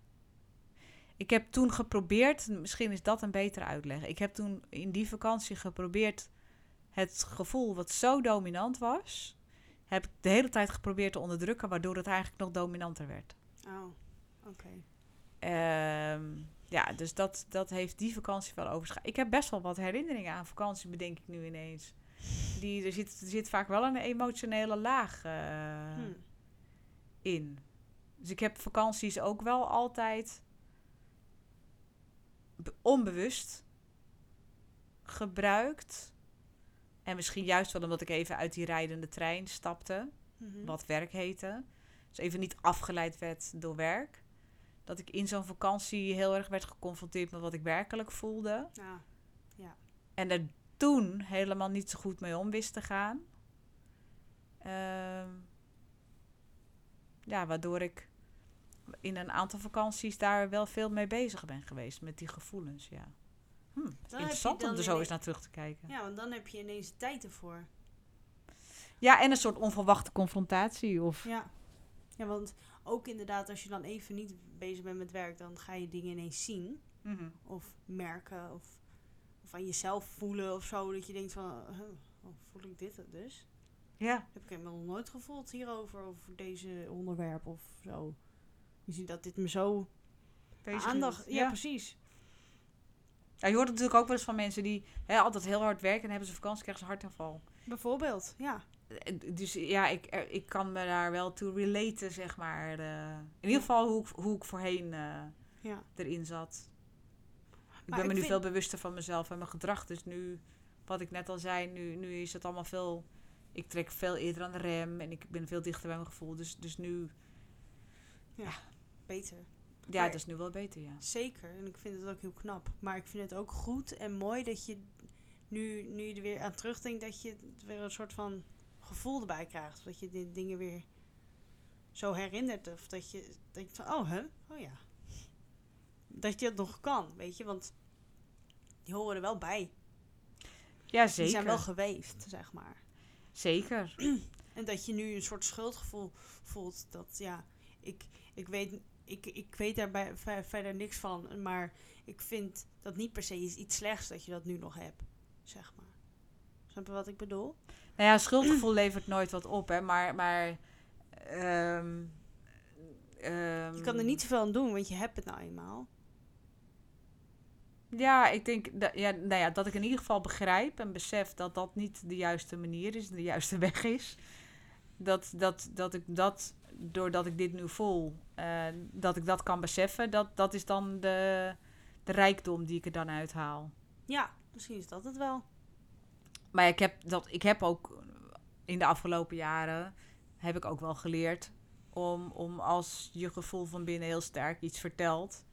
Ik heb toen geprobeerd, misschien is dat een betere uitleg. Ik heb toen in die vakantie geprobeerd het gevoel wat zo dominant was, heb ik de hele tijd geprobeerd te onderdrukken, waardoor het eigenlijk nog dominanter werd. Oh, oké. Ehm, ja, dus dat, dat heeft die vakantie wel overschat. Ik heb best wel wat herinneringen aan vakantie, bedenk ik nu ineens. Die, er, zit, er zit vaak wel een emotionele laag eh, Hm. in. Dus ik heb vakanties ook wel altijd be- onbewust gebruikt. En misschien juist wel omdat ik even uit die rijdende trein stapte Mhm. wat werk heette. Dus even niet afgeleid werd door werk. Dat ik in zo'n vakantie heel erg werd geconfronteerd met wat ik werkelijk voelde. Ja. En er toen helemaal niet zo goed mee om wist te gaan. Ehm, ja, waardoor ik in een aantal vakanties daar wel veel mee bezig ben geweest. Met die gevoelens, ja. Hm, interessant om er zo eens naar terug te kijken. Ja. ja, want dan heb je ineens tijd ervoor. en een soort onverwachte confrontatie. Of, Ja. Ja, want ook inderdaad, als je dan even niet bezig bent met werk, dan ga je dingen ineens zien. Mhm. Of merken. Of, of aan jezelf voelen of zo. Dat je denkt van, huh, voel ik dit dus? ja. heb ik helemaal nooit gevoeld hierover, over deze onderwerp of zo. Je ziet dat dit me zo Bezig aandacht... Ja, precies. Ja, je hoort het natuurlijk ook wel eens van mensen die hè, altijd heel hard werken en hebben ze vakantie, krijgen ze een hartaanval. Bijvoorbeeld, ja. Eh, Dus ja, ik, ik kan me daar wel toe relaten, zeg maar. eh. in ieder geval hoe ik, hoe ik voorheen eh, ja. erin zat. Ik Maar ben me nu vind- veel bewuster van mezelf en mijn gedrag. Dus nu, wat ik net al zei, nu, nu is het allemaal veel... Ik trek veel eerder aan de rem en ik ben veel dichter bij mijn gevoel. Dus, dus nu, Beter. ja, Maar- dat is nu wel beter, ja. Zeker. En ik vind het ook heel knap. Maar ik vind het ook goed en mooi dat je nu, nu je er weer aan terugdenkt, dat je weer een soort van gevoel erbij krijgt. Dat je die dingen weer zo herinnert. Of dat je denkt van, oh, hè? Oh ja. Dat je het nog kan, weet je. Want die horen er wel bij. Ja, Die zijn zeker. wel geweest, zeg maar. Zeker. En dat je nu een soort schuldgevoel voelt. Dat ja, ik, ik, weet, ik, ik weet daar verder niks van. Maar ik vind dat niet per se iets slechts dat je dat nu nog hebt. Zeg maar. Snap je wat ik bedoel? Nou ja, schuldgevoel levert nooit wat op, hè. Maar, maar ehm, ehm, Je kan er niet zoveel aan doen, want je hebt het nou eenmaal. Ja, ik denk dat, ja, nou ja, dat ik in ieder geval begrijp en besef dat dat niet de juiste manier is, de juiste weg is. Dat, dat, dat ik dat, doordat ik dit nu voel, eh, dat ik dat kan beseffen, dat, dat is dan de, de rijkdom die ik er dan uithaal. Ja, misschien is dat het wel. Maar ik heb, dat, ik heb ook in de afgelopen jaren, heb ik ook wel geleerd om, om als je gevoel van binnen heel sterk iets vertelt,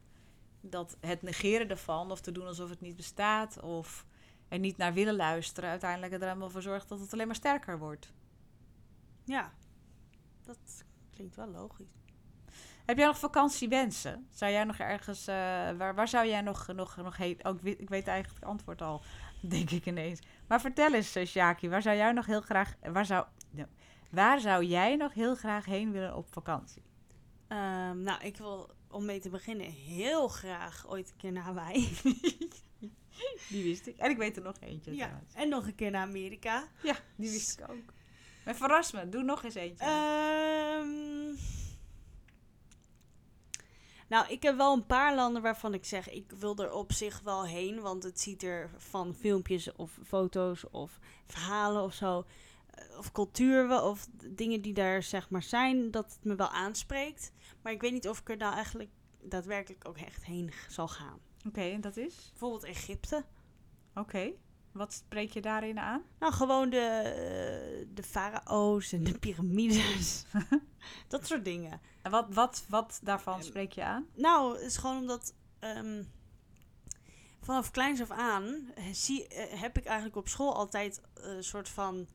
dat het negeren ervan of te doen alsof het niet bestaat of er niet naar willen luisteren, uiteindelijk er helemaal voor zorgt dat het alleen maar sterker wordt. Ja, dat klinkt wel logisch. Heb jij nog vakantiewensen? Zou jij nog ergens, eh, waar, waar zou jij nog, nog, nog heen? Oh, ik, weet, ik weet eigenlijk het antwoord al, denk ik ineens. Maar vertel eens, uh, Sjaki, waar zou jij nog heel graag, waar zou, waar zou jij nog heel graag heen willen op vakantie? Ehm, nou, ik wil om mee te beginnen heel graag ooit een keer naar Hawaii. Die wist ik. En ik weet er nog eentje. ja, trouwens. en nog een keer naar Amerika. ja, die wist ik ook. Maar verras me, doe nog eens eentje. Ehm, nou, ik heb wel een paar landen waarvan ik zeg, ik wil er op zich wel heen. Want het ziet er van filmpjes of foto's of verhalen of zo, eh, of cultuur wel, of dingen die daar zeg maar zijn, dat het me wel aanspreekt. Maar ik weet niet of ik er nou eigenlijk daadwerkelijk ook echt heen zal gaan. Oké, en dat is? Bijvoorbeeld Egypte. Oké. Wat spreek je daarin aan? Nou, gewoon de, eh, de farao's en de piramides. dat soort dingen. En wat, wat, wat daarvan spreek je aan? Nou, het is gewoon omdat ehm, vanaf kleins af aan eh, zie, eh, heb ik eigenlijk op school altijd een soort van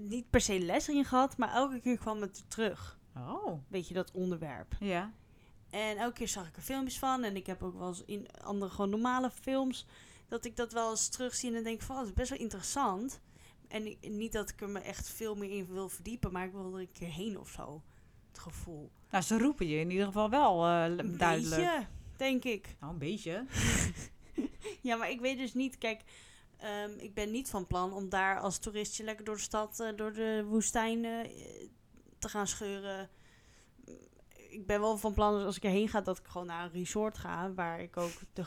niet per se les erin gehad, maar elke keer kwam het terug. Oh. Weet je, dat onderwerp. Ja. En elke keer zag ik er filmpjes van. En ik heb ook wel eens in andere gewoon normale films. Dat ik dat wel eens terugzie en denk van, oh, dat is best wel interessant. En niet dat ik er me echt veel meer in wil verdiepen, maar ik wil er een keer heen of zo. Het gevoel. Nou, ze roepen je in ieder geval wel eh, Een duidelijk. beetje, denk ik. Nou, een beetje. Ja, maar ik weet dus niet, kijk, ehm, ik ben niet van plan om daar als toeristje lekker door de stad, eh, door de woestijn eh, te gaan scheuren. Ik ben wel van plan, als ik erheen ga, dat ik gewoon naar een resort ga, waar ik ook de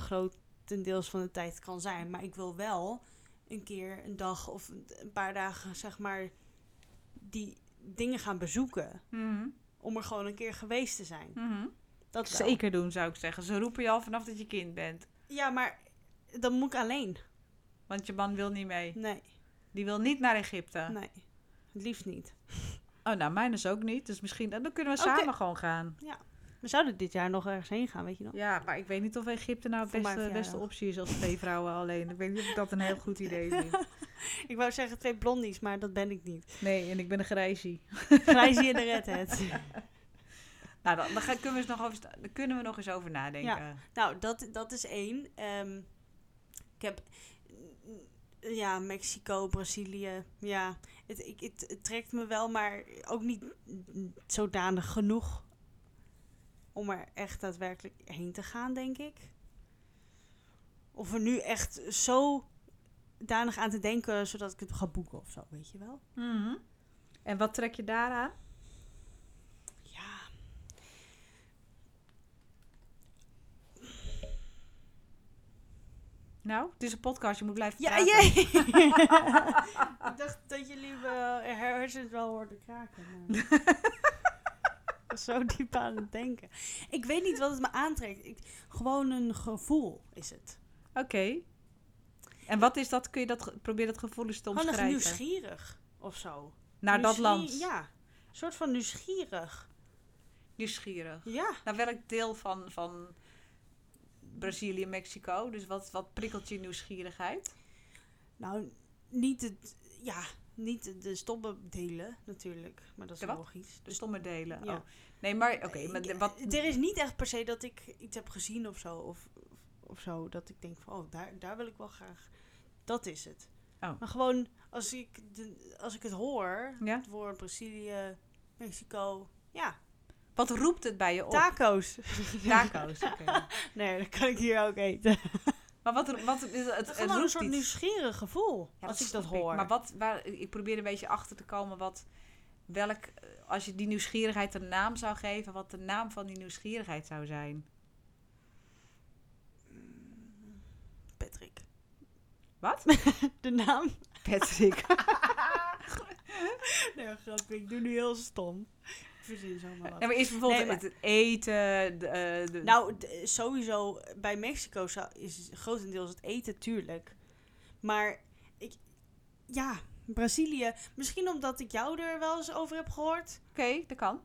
grotendeels van de tijd kan zijn. Maar ik wil wel een keer een dag of een- paar dagen, zeg maar, die dingen gaan bezoeken. Mhm. Om er gewoon een keer geweest te zijn. Mhm. Dat. Zeker doen, zou ik zeggen. Ze roepen je al vanaf dat je kind bent. Ja, maar dan moet ik alleen. Want je man wil niet mee. Nee, Die wil niet naar Egypte. nee. Het liefst niet. Oh, nou, mijn is ook niet. Dus misschien, dan kunnen we samen gewoon gaan. We zouden dit jaar nog ergens heen gaan, weet je nog? Ja, maar ik weet niet of Egypte nou mijn beste, beste optie is als twee vrouwen alleen. Ik weet niet of ik dat een heel goed idee vind. Ik wou zeggen twee blondies, maar dat ben ik niet. Nee, en ik ben een grijzie. Grijzie in de redhead. Nou, dan, dan gaan- kunnen, we eens nog over, daar kunnen we nog eens over nadenken. nou, dat, dat is één. Ehm, ik heb... Ja, Mexico, Brazilië. Ja, het, ik, het, het trekt me wel, maar ook niet zodanig genoeg om er echt daadwerkelijk heen te gaan, denk ik. Of er nu echt zo danig aan te denken, zodat ik het ga boeken of zo, weet je wel? Mhm. En wat trek je daaraan? Ja. Nou, het is een podcast, je moet blijven Ja, praten. jee! ik dacht dat jullie me hersens wel hoorden kraken. maar- Zo diep aan het denken. Ik weet niet wat het me aantrekt. Ik, gewoon een gevoel is het. Oké. En wat is dat? Kun je dat, probeer dat gevoel eens te Gewoon omschrijven? nieuwsgierig of zo. Naar dat land? Ja. Een soort van nieuwsgierig. Nieuwsgierig. Ja. Naar welk deel van, van Brazilië, Mexico? Dus wat, wat prikkelt je nieuwsgierigheid? Nou, niet het... Ja, niet de stomme delen natuurlijk. Maar dat is De logisch. De stomme delen. Ja. Oh. Nee, maar oké. maar de- wat, Er is niet echt per se dat ik iets heb gezien of zo. Of, of, zo. Dat ik denk van, oh, daar, daar wil ik wel graag. Dat is het. Oh. Maar gewoon, als ik, de, als ik het hoor, Ja? het woord Brazilië, Mexico, ja, wat roept het bij je op? taco's. Taco's. nee, dat kan ik hier ook eten. Maar wat, wat is het, het Gewoon een soort iets. nieuwsgierig gevoel, Ja, als ik dat hoor. Maar wat, waar, ik probeer een beetje achter te komen wat, welk, als je die nieuwsgierigheid een naam zou geven, wat de naam van die nieuwsgierigheid zou zijn. Patrick. Wat? De naam? Patrick. nee, grappig. Ik doe nu heel stom. Verzin zomaar wat. Ja, maar is bijvoorbeeld Nee, maar- het eten... De, eh, de- Nou, sowieso bij Mexico is grotendeels het eten, tuurlijk. Maar ik, ja, Brazilië. Misschien omdat ik jou er wel eens over heb gehoord. Oké, dat kan.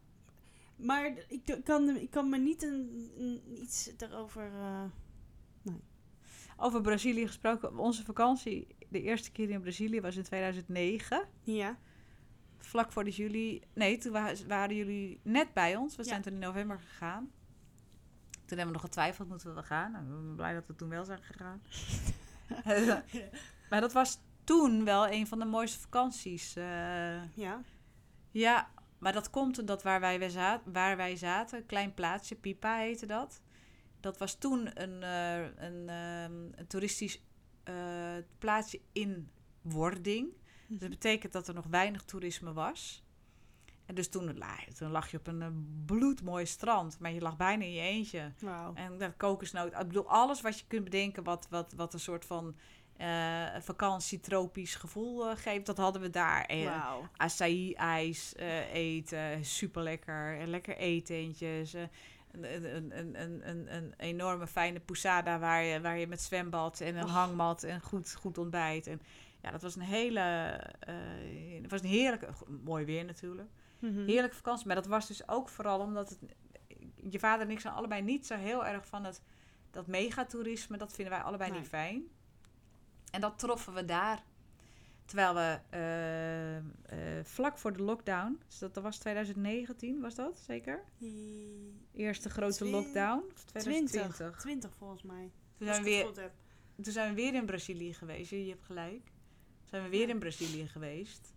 Maar ik kan, ik kan me niet een, een- iets erover. eh, Over Brazilië gesproken. Onze vakantie, de eerste keer in Brazilië was in 2009. ja. Vlak voor de juli... Nee, toen wa- waren jullie net bij ons. We Ja. zijn toen in november gegaan. Toen hebben we nog getwijfeld, moeten we wel gaan? Nou, ik ben blij dat we toen wel zijn gegaan. maar dat was toen wel een van de mooiste vakanties. eh. Ja. ja, maar dat komt omdat waar wij, we za- waar wij zaten, een klein plaatsje, Pipa heette dat. Dat was toen een, eh, een, ehm, een toeristisch eh, plaatsje in wording. Dus dat betekent dat er nog weinig toerisme was. En dus toen, la- toen lag je op een eh, bloedmooi strand, maar je lag bijna in je eentje. En dat kokosnoot. Ik bedoel, alles wat je kunt bedenken wat, wat, wat een soort van eh vakantietropisch gevoel eh, geeft, dat hadden we daar. En acai-ijs eh, eten, super lekker. Lekker etentjes. een, een, een, een, enorme fijne pousada waar je, waar je met zwembad en een Och. hangmat en goed, goed ontbijt. En ja, dat was een hele, eh het was een heerlijke, mooi weer natuurlijk. Mhm. Heerlijke vakantie. Maar dat was dus ook vooral omdat het, je vader en ik zijn allebei niet zo heel erg van het, dat megatoerisme. Dat vinden wij allebei Nee. niet fijn. En dat troffen we daar. Terwijl we eh, eh, vlak voor de lockdown, dus dat, dat was 2019, was dat zeker? Eerste grote Twin- lockdown? Of 20. 2020. 20 volgens mij. Toen zijn, we weer, toen zijn we weer in Brazilië geweest. Je hebt gelijk. Zijn we weer in Brazilië geweest.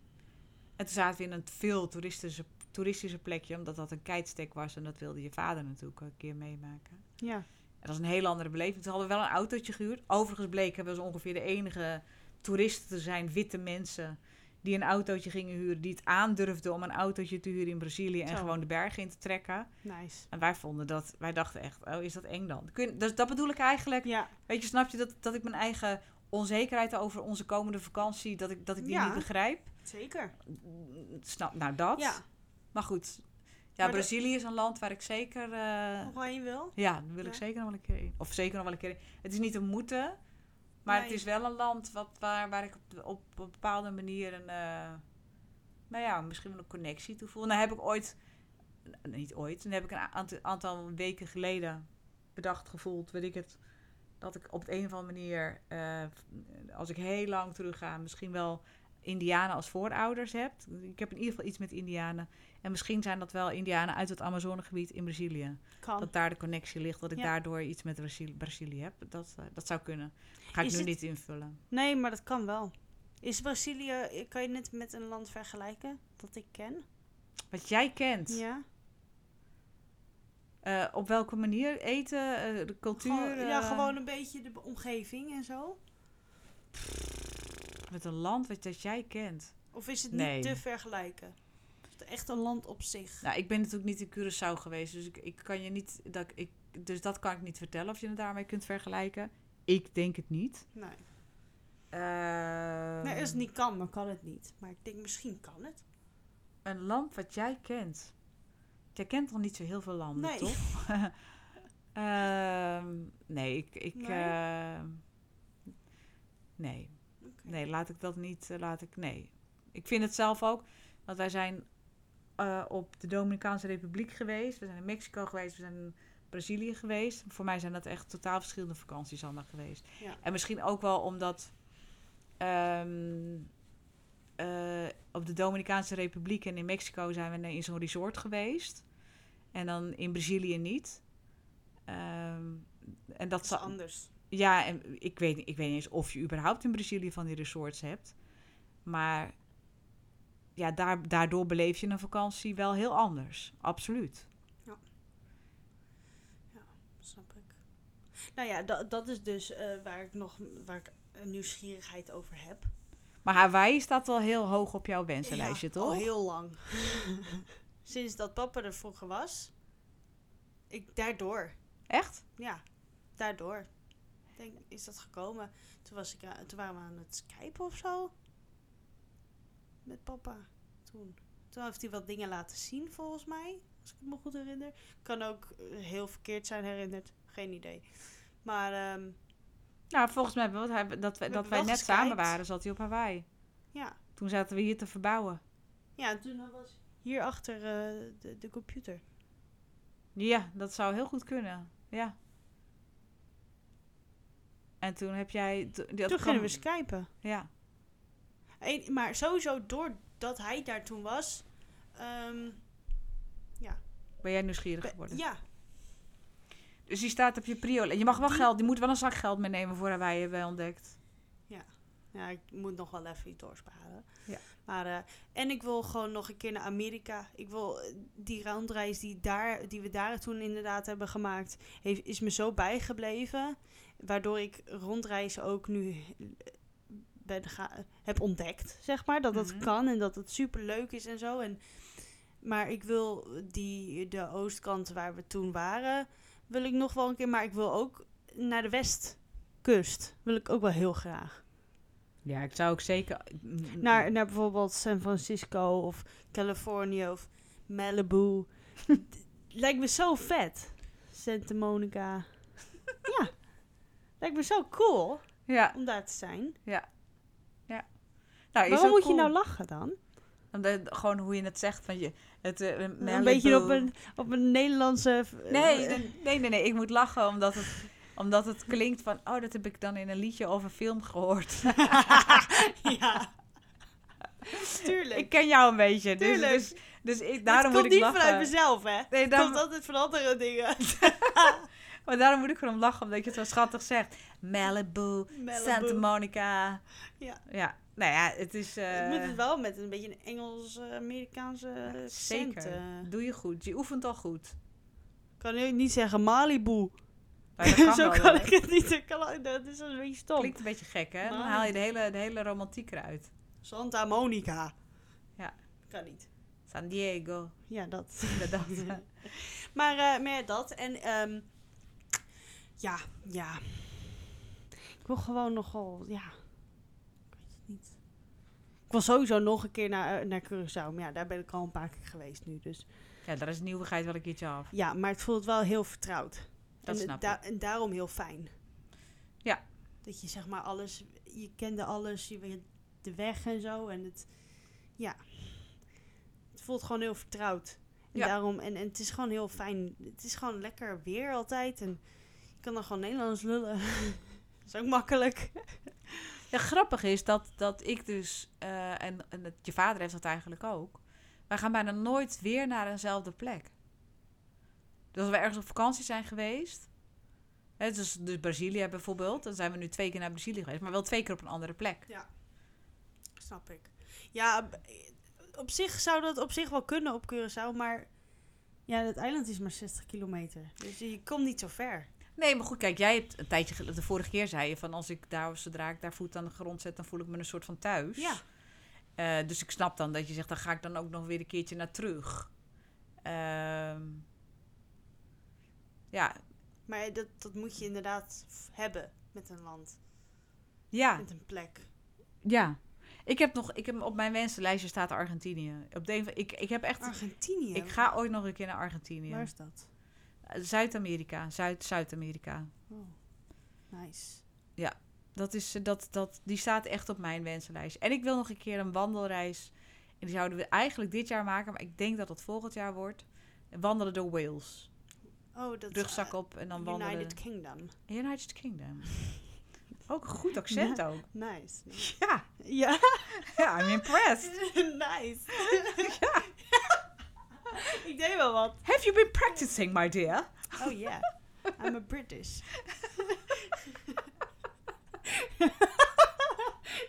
En toen zaten we in een veel toeristische, toeristische plekje, omdat dat een keitstek was. En dat wilde je vader natuurlijk een keer meemaken. Ja. En dat is een hele andere beleving. Toen hadden we wel een autootje gehuurd. Overigens bleken we dus ongeveer de enige toeristen te zijn, witte mensen, die een autootje gingen huren, die het aandurfden om een autootje te huren in Brazilië en Zo. gewoon de bergen in te trekken. Nice. En wij vonden dat, wij dachten echt, oh, is dat eng dan? Kun dus dat bedoel ik eigenlijk. Ja. Weet je, snap je dat, dat ik mijn eigen onzekerheid over onze komende vakantie, dat ik, dat ik die Ja. niet begrijp? Zeker. Snap, nou dat. Ja. Maar goed. Ja, Maar de- Brazilië is een land waar ik zeker... eh, Nog waar je wil? ja, daar wil ik zeker nog wel een keer in. Of zeker nog wel een keer in. Het is niet een moeten, maar het is wel een land wat, waar, waar ik op, op een bepaalde manier een... eh, nou ja, misschien wel een connectie toe voel. Nou heb ik ooit... Niet ooit. Toen heb ik een aantal, aantal weken geleden bedacht, gevoeld, weet ik het... Dat ik op de een of andere manier, eh, als ik heel lang terug ga, misschien wel Indianen als voorouders heb. Ik heb in ieder geval iets met Indianen. En misschien zijn dat wel Indianen uit het Amazonegebied in Brazilië Kan. dat daar de connectie ligt, dat ik Ja. daardoor iets met Brazilië, Brazilië heb. Dat, eh, dat zou kunnen. Ga ik Is nu het- niet invullen. Nee, maar dat kan wel. Is Brazilië, kan je het met een land vergelijken dat ik ken? Wat jij kent, Ja. Eh, op welke manier eten, eh, de cultuur. Gewoon, ja, eh, gewoon een beetje de omgeving en zo. Met een land wat dat jij kent. Of is het Nee. niet te vergelijken? Is het echt een land op zich? Nou, ik ben natuurlijk niet in Curaçao geweest, dus ik, ik kan je niet. Dat, ik, dus dat kan ik niet vertellen of je het daarmee kunt vergelijken. Ik denk het niet. Nee. Ehm, nee, als het niet kan, dan kan het niet. Maar ik denk, misschien kan het. Een land wat jij kent. Jij kent nog niet zo heel veel landen, Nee. toch? Ehm, nee, ik. ik Nee? ehm, nee. Nee, laat ik dat niet. eh, laat ik, nee. Ik vind het zelf ook. Want wij zijn eh, op de Dominicaanse Republiek geweest. We zijn in Mexico geweest. We zijn in Brazilië geweest. Voor mij zijn dat echt totaal verschillende vakanties allemaal geweest. Ja. En misschien ook wel omdat. ehm, eh, op de Dominicaanse Republiek en in Mexico zijn we in zo'n resort geweest. En dan in Brazilië niet. Ehm, en dat Dat is zal, anders. ja, en ik weet, ik weet niet eens of je überhaupt in Brazilië van die resorts hebt. Maar ja, daar, daardoor beleef je een vakantie wel heel anders. Absoluut. Snap ik. Nou ja, dat, dat is dus eh, waar ik nog waar ik nieuwsgierigheid over heb. Maar Hawaii staat wel heel hoog op jouw wensenlijstje, Ja, toch? Al heel lang. Sinds dat papa er vroeger was. Ik, daardoor. Echt? Ja, daardoor. Ik denk, is dat gekomen. Toen, was ik, aan- toen waren we aan het skypen of zo. Met papa. toen? Toen heeft hij wat dingen laten zien, volgens mij. Als ik me goed herinner. Kan ook eh, heel verkeerd zijn herinnerd. Geen idee. Maar ehm, Nou, volgens mij, wat hij, dat, wij- dat wij net samen waren, zat hij op Hawaii. ja. Toen zaten we hier te verbouwen. Ja, en toen was hier achter eh, de, de computer. Ja, dat zou heel goed kunnen. Ja. En toen heb jij... dat toen kwam- gingen we skypen. Ja. En, maar sowieso doordat hij daar toen was... ehm, Ben jij nieuwsgierig geworden? ja, Dus die staat op je prio. Je mag wel Die- geld, je moet wel een zak geld meenemen voor Hawaii, hebben wij ontdekt. Ja, ik moet nog wel even iets doorsparen. Ja. Maar, eh, en ik wil gewoon nog een keer naar Amerika. Ik wil eh, die rondreis die, daar, die we daar toen inderdaad hebben gemaakt, heeft, is me zo bijgebleven. Waardoor ik rondreizen ook nu eh, ben ga, heb ontdekt, zeg maar. Dat dat Mhm. kan en dat het super leuk is en zo. En, maar ik wil die, de oostkant waar we toen waren, wil ik nog wel een keer. Maar ik wil ook naar de westkust. Wil ik ook wel heel graag. Ja, ik zou ook zeker... Naar, naar bijvoorbeeld San Francisco of Californië of Malibu. Lijkt me zo vet. Santa Monica. ja. Lijkt me zo cool Ja, om daar te zijn. nou, is Waarom ook moet je nou lachen dan? Omdat, gewoon hoe je het zegt. Van je, het, eh, Een beetje op een, op een Nederlandse... eh, Nee, nee, nee, nee, nee, ik moet lachen omdat het, omdat het klinkt van... Oh, dat heb ik dan in een liedje een film gehoord. ja. Tuurlijk. ik ken jou een beetje. Dus, Tuurlijk. dus, dus ik, Het daarom moet ik niet lachen. vanuit mezelf, hè? Nee, Het komt altijd van andere dingen. maar daarom moet ik gewoon lachen, omdat je het zo schattig zegt. Malibu, Malibu. Santa Monica. Ja. Ja, nou ja, het is... eh, Het moet het wel met een beetje een Engels-Amerikaanse zeker. accent. eh. Doe je goed. Je oefent al goed. kan ik niet zeggen Malibu. Dat kan Zo wel, kan ik het niet. Dat, kan, dat is een beetje stom. Klinkt een beetje gek, hè? Dan haal je de hele, de hele romantiek eruit. Santa Monica. Ja. Kan niet. San Diego. Ja, dat. Inderdaad. maar eh, meer dat. En ehm, ja, ja. Ik wil gewoon nogal, ja. Ik weet het niet. Ik wil sowieso nog een keer naar, eh, naar Curaçao. Maar ja, daar ben ik al een paar keer geweest nu. Dus ja, daar is een nieuwigheid wel een keertje af. ja, maar het voelt wel heel vertrouwd. Dat en, snap da- en daarom heel fijn. Ja. Dat je zeg maar alles, je kende alles, je weet de weg en zo. En het, ja. Het voelt gewoon heel vertrouwd. En Ja. daarom, en, en het is gewoon heel fijn. Het is gewoon lekker weer altijd. En je kan dan gewoon Nederlands lullen. dat is ook makkelijk. Ja, grappig is dat, dat ik dus, eh, en, en het, je vader heeft dat eigenlijk ook, wij gaan bijna nooit weer naar eenzelfde plek. Dus als we ergens op vakantie zijn geweest, hè, dus, dus Brazilië bijvoorbeeld, dan zijn we nu twee keer naar Brazilië geweest, maar wel twee keer op een andere plek. Snap ik. Ja, op zich zou dat op zich wel kunnen op Curaçao. Maar ja, het eiland is maar 60 kilometer. Dus je komt niet zo ver. Nee, maar goed, kijk, jij hebt een tijdje, de vorige keer zei je van als ik daar, zodra ik daar voet aan de grond zet, dan voel ik me een soort van thuis. Ja. Eh, dus ik snap dan dat je zegt, dan ga ik dan ook nog weer een keertje naar terug. Ehm, ja, Maar dat, dat moet je inderdaad hebben met een land, ja, met een plek. ja. Ik heb nog, ik heb op mijn wensenlijstje staat Argentinië. Op de, ik, ik heb echt, Argentinië. ik ga ooit nog een keer naar Argentinië. Waar is dat? Zuid-Amerika, Zuid-Zuid-Amerika. Oh, nice. Dat is, eh, dat, dat, die staat echt op mijn wensenlijstje. En ik wil nog een keer een wandelreis. En die zouden we eigenlijk dit jaar maken, maar ik denk dat het volgend jaar wordt. Wandelen door Wales. Oh, dat Rugzak eh, op en dan wandelen. United Kingdom. United Kingdom. Ook een goed accent ook. Nice. Ja, Ja, ja, I'm impressed. nice. ik deed wel wat. Have you been practicing, my dear? Oh yeah, I'm a British.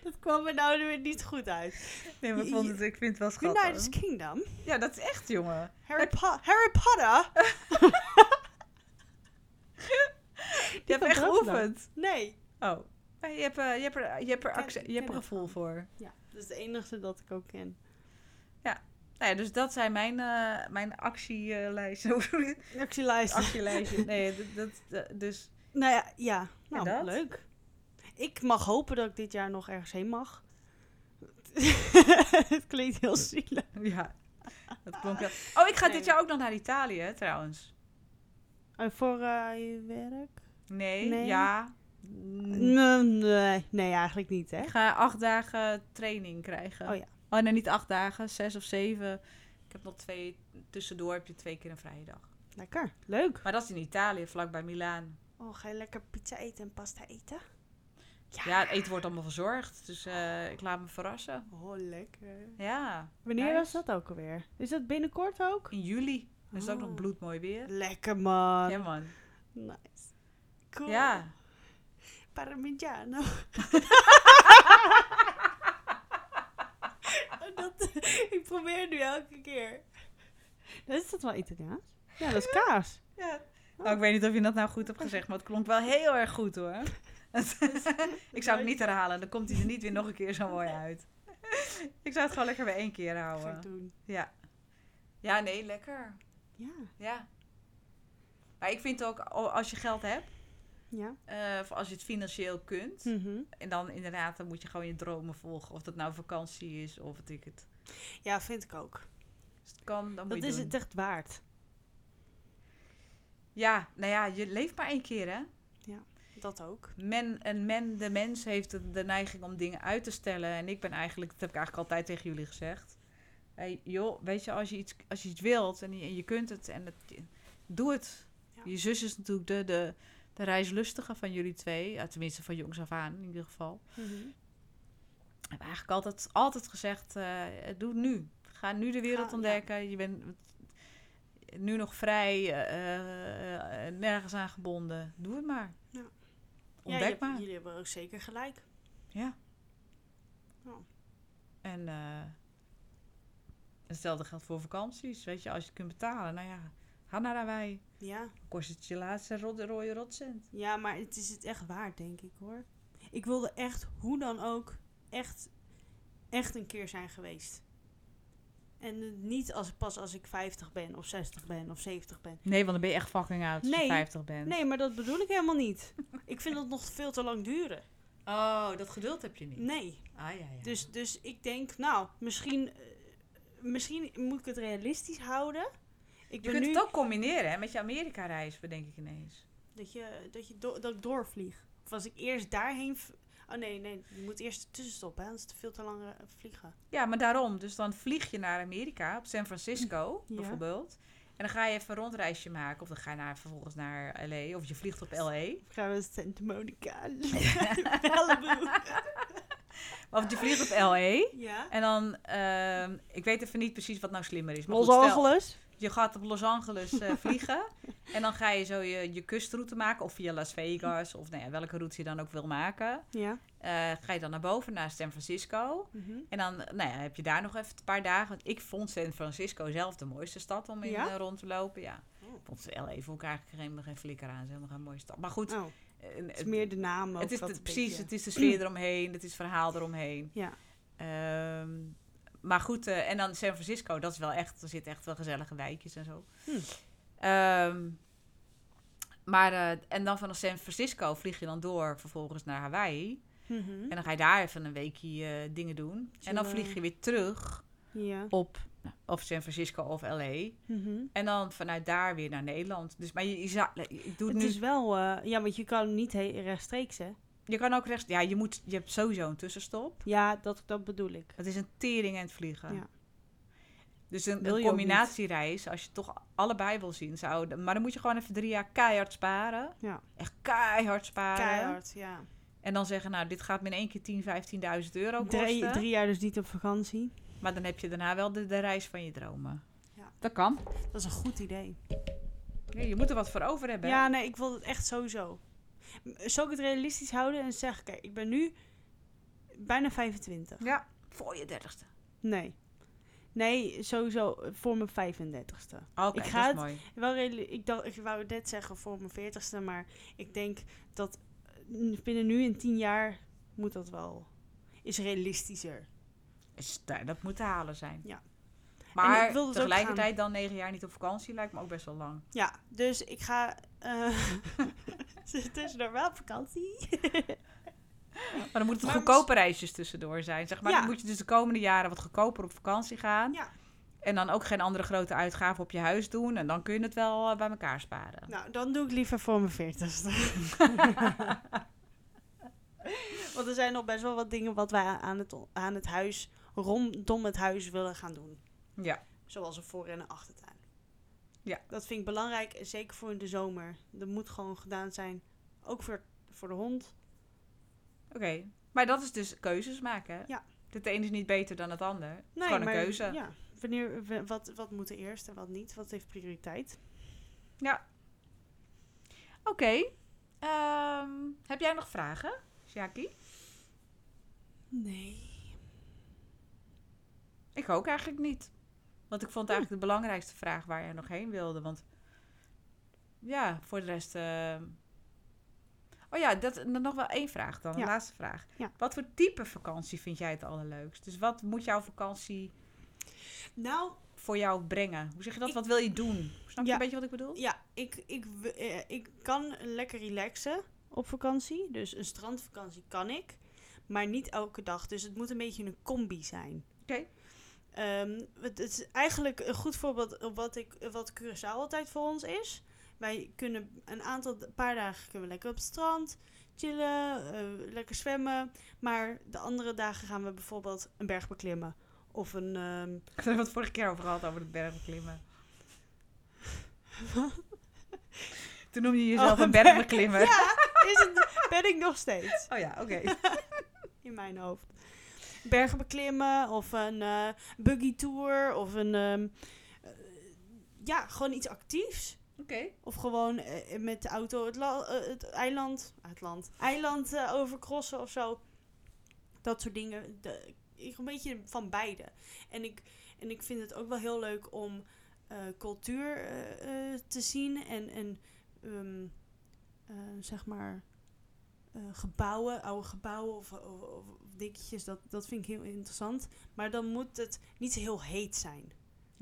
dat kwam er nou weer niet goed uit. Nee, maar ik, vond het, ik vind het wel United Kingdom. Ja, dat is echt, jongen. Harry, Po- Harry Potter? Je hebt echt geoefend. Nee. Oh. Je hebt, eh, je hebt er, je hebt er, je hebt er het gevoel voor. Ja, dat is de enige dat ik ook ken. Nou ja, dus dat zijn mijn, eh mijn actielijsten. Hoe doe je het? Actielijst. Actielijstje. Nee, dat, dat, dat- dus... Nou ja, ja. Nou, dat? leuk. Ik mag hopen dat ik dit jaar nog ergens heen mag. het klinkt heel zielig. Ja, dat klonk. Oh, ik ga Nee. dit jaar ook nog naar Italië, trouwens. En voor eh, je werk? Nee, Nee. ja. Mm, Nee, nee, nee, eigenlijk niet, hè? Ik ga acht dagen training krijgen. Oh ja. Oh nee, niet acht dagen, zes of zeven. Ik heb nog twee, tussendoor heb je twee keer een vrije dag. Lekker, leuk. Maar dat is in Italië, vlakbij Milaan. Oh, ga je lekker pizza eten en pasta eten? Ja, het eten wordt allemaal verzorgd, dus eh, ik laat me verrassen. Oh, lekker. Ja, Wanneer Nice. was dat ook alweer? Is dat binnenkort ook? in juli. Dan is het ook nog Oh. bloedmooi weer. Lekker, man. Ja man. Nice. Cool. Ja. Parmigiano. dat, ik probeer nu elke keer. Dat is dat wel Italiaans? Ja, dat is kaas. ja. Nou, ik weet niet of je dat nou goed hebt gezegd, maar het klonk wel heel erg goed hoor. ik zou het niet herhalen, dan komt hij er niet weer nog een keer zo mooi uit. ik zou het gewoon lekker bij één keer houden. doen. Ja. Ja, nee, lekker. Ja. Ja. Maar ik vind ook, als je geld hebt, Ja. eh, of als je het financieel kunt, Mhm. en dan inderdaad, dan moet je gewoon je dromen volgen. Of dat nou vakantie is, of wat ik het. Ja, vind ik ook. Als het kan, dan moet Dat je is doen. het echt waard. Ja, nou ja, je leeft maar één keer, hè? Dat ook. Men, en men, de mens heeft de, de neiging om dingen uit te stellen. En ik ben eigenlijk, dat heb ik eigenlijk altijd tegen jullie gezegd. Hey, joh, weet je, als je iets, als je iets wilt en je, en je kunt het, en het, doe het. Ja. Je zus is natuurlijk de, de, de reislustige van jullie twee. Ja, tenminste, van jongs af aan in ieder geval. Mhm. Heb eigenlijk altijd, altijd gezegd, eh, doe het nu. Ga nu de wereld Ga, ja. ontdekken. Je bent nu nog vrij, eh, eh, nergens aan gebonden. Doe het maar. Ja. Ontdek ja, maar. Jullie hebben ook zeker gelijk. Ja. Ja. En hetzelfde geldt voor vakanties. Weet je, als je het kunt betalen, nou ja, ga naar Hawaii. Ja. Kost het je laatste rode, rode rotcent. ja, maar het is het echt waard, denk ik hoor. Ik wilde echt, hoe dan ook, echt, echt een keer zijn geweest. En niet als, pas als ik 50 ben, of 60 ben, of 70 ben. Nee, want dan ben je echt fucking oud als Nee. je 50 bent. Nee, maar dat bedoel ik helemaal niet. ik vind dat nog veel te lang duren. Oh, dat geduld heb je niet. Nee. Ah, ja, ja. Dus, dus ik denk, nou, misschien, eh, misschien moet ik het realistisch houden. Ik je ben kunt nu het ook combineren hè, met je Amerika-reis, bedenk ik ineens. dat je, dat, je do- dat ik doorvlieg. Of als ik eerst daarheen... Oh nee, nee, je moet eerst tussenstop, hè? Anders is het veel te lang eh, vliegen. Ja, maar daarom. Dus dan vlieg je naar Amerika, op San Francisco Ja. bijvoorbeeld. En dan ga je even een rondreisje maken. Of dan ga je naar, vervolgens naar LA. Of je vliegt op LA. Of gaan we Santa Monica? Malibu. Of je vliegt op LA. Ja. En dan, ehm, ik weet even niet precies wat nou slimmer is. Maar Los goed, stel, Angeles? je gaat op Los Angeles eh, vliegen. En dan ga je zo je, je kustroute maken. Of via Las Vegas. Of nou ja, welke route je dan ook wil maken. Ja. Eh, ga je dan naar boven, naar San Francisco. Mhm. En dan nou ja, heb je daar nog even een paar dagen. Want ik vond San Francisco zelf de mooiste stad om in Ja? eh, rond te lopen. Ja. Oh. Ik vond LA vond ik eigenlijk geen, geen flikker aan. Het is helemaal geen mooie stad. Maar goed, Oh, eh, het is meer de naam het is de- precies, beetje- het is de sfeer eromheen, het is het verhaal eromheen. Ja. Ehm, maar goed, en dan San Francisco, dat is wel echt, er zitten echt wel gezellige wijkjes en zo. Hm. Ehm, maar, eh, en dan van San Francisco vlieg je dan door vervolgens naar Hawaii. Mhm. En dan ga je daar even een weekje eh, dingen doen. En dan vlieg je weer terug Ja. op nou, of San Francisco of LA. Mhm. En dan vanuit daar weer naar Nederland. Dus, maar je, je, doe het nu is wel... eh, ja, want je kan niet rechtstreeks, hè? Je kan ook rechts. Ja, je, moet, je hebt sowieso een tussenstop. Ja, dat, dat bedoel ik. Het is een tering en het vliegen. Ja. Dus een, een combinatiereis, als je toch allebei wil zien, zou. Maar dan moet je gewoon even drie jaar keihard sparen. Ja. Echt keihard sparen. Keihard, ja. En dan zeggen, nou, dit gaat me in één keer 10, 15.000 euro kosten. Drie, drie jaar dus niet op vakantie. Maar dan heb je daarna wel de, de reis van je dromen. Ja. Dat kan. Dat is een goed idee. Ja, je moet er wat voor over hebben. Ja, nee, ik wil het echt sowieso. Zou ik het realistisch houden en zeggen, kijk, ik ben nu bijna 25. ja. Voor je dertigste. Nee. Nee, sowieso voor mijn 35ste. Oké, Ik ga dat is het- mooi. Wel ik, dacht, ik wou net zeggen voor mijn 40ste, maar ik denk dat eh, binnen nu in 10 jaar moet dat wel. Is realistischer. Is, dat moet te halen zijn. Ja. Maar het ook tegelijkertijd dan negen jaar niet op vakantie lijkt me ook best wel lang. Ja, dus ik ga. eh tussendoor wel op vakantie. Maar dan moeten Maar goedkope reisjes tussendoor zijn. Zeg maar. Ja. Dan moet je dus de komende jaren wat goedkoper op vakantie gaan. Ja. En dan ook geen andere grote uitgaven op je huis doen. En dan kun je het wel eh, bij elkaar sparen. Nou, dan doe ik liever voor mijn veertigste. Want er zijn nog best wel wat dingen wat wij aan het, aan het huis, rondom het huis willen gaan doen. Ja. Zoals een voor- en een achtertuin. Ja. Dat vind ik belangrijk, zeker voor in de zomer. Dat moet gewoon gedaan zijn. Ook voor, voor de hond. Oké. Maar dat is dus keuzes maken. Ja. Het een is niet beter dan het ander. Het is Nee, gewoon een maar keuze. Ja, wanneer, wat, wat moet er eerst en wat niet? Wat heeft prioriteit? Oké. Ehm, heb jij nog vragen, Sjaki? Nee. Ik ook eigenlijk niet. Want ik vond eigenlijk de belangrijkste vraag waar jij nog heen wilde. Want ja, voor de rest. eh, Oh ja, dat, dan nog wel één vraag dan. Ja. Een laatste vraag. Ja. Wat voor type vakantie vind jij het allerleukst? Dus wat moet jouw vakantie Nou, voor jou brengen? Hoe zeg je dat? Ik- wat wil je doen? Snap je een beetje wat ik bedoel? Ja, ik, ik, eh, ik kan lekker relaxen op vakantie. Dus een strandvakantie kan ik. Maar niet elke dag. Dus het moet een beetje een combi zijn. Oké. Ehm, het, het is eigenlijk een goed voorbeeld op wat, ik, wat Curaçao altijd voor ons is. Wij kunnen een aantal, een paar dagen kunnen we lekker op het strand chillen, eh, lekker zwemmen. Maar de andere dagen gaan we bijvoorbeeld een berg beklimmen. Of een, ehm, Ik heb het vorige keer over gehad, over de bergbeklimmen. Toen noemde je jezelf Oh, een een bergbeklimmer. Ja, is het, ben ik nog steeds. Oh ja, oké. in mijn hoofd. Bergen beklimmen of een eh, buggy tour of een ehm, eh, ja, gewoon iets actiefs. Of gewoon eh, met de auto het, eh, het eiland, het land, eiland eh, overcrossen of zo. Dat soort dingen. Ik een beetje van beide. En ik, en ik vind het ook wel heel leuk om eh, cultuur eh, eh, te zien en, en ehm, eh, zeg maar eh, gebouwen, oude gebouwen of, of, of dingetjes. Dat, dat vind ik heel interessant. Maar dan moet het niet heel heet zijn.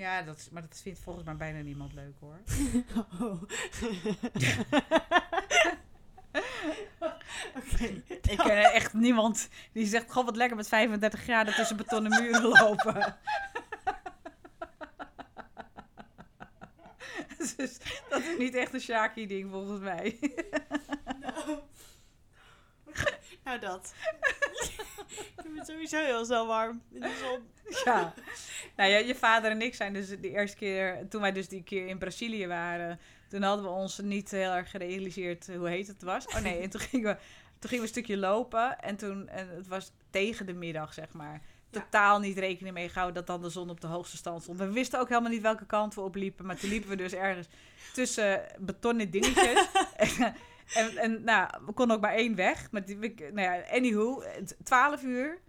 Ja, dat is, maar dat vindt volgens mij bijna niemand leuk hoor. Oh. Ik ken echt niemand die zegt, goh wat lekker met 35 graden tussen betonnen muren lopen. dus dat is niet echt een Shaki-ding volgens mij. Nou. dat. ik vind het sowieso heel zo warm in de zon. ja. Nou ja, je vader en ik zijn dus de eerste keer, toen wij dus die keer in Brazilië waren, toen hadden we ons niet heel erg gerealiseerd hoe heet het was. Oh nee, en toen gingen we, toen gingen we een stukje lopen en toen, en het was tegen de middag zeg maar. Totaal niet rekening mee gehouden dat dan de zon op de hoogste stand stond. We wisten ook helemaal niet welke kant we op liepen, maar toen liepen we dus ergens tussen betonnen dingetjes. en, en, nou, we konden ook maar één weg. Maar die, nou ja, anywho, het- 12 uur,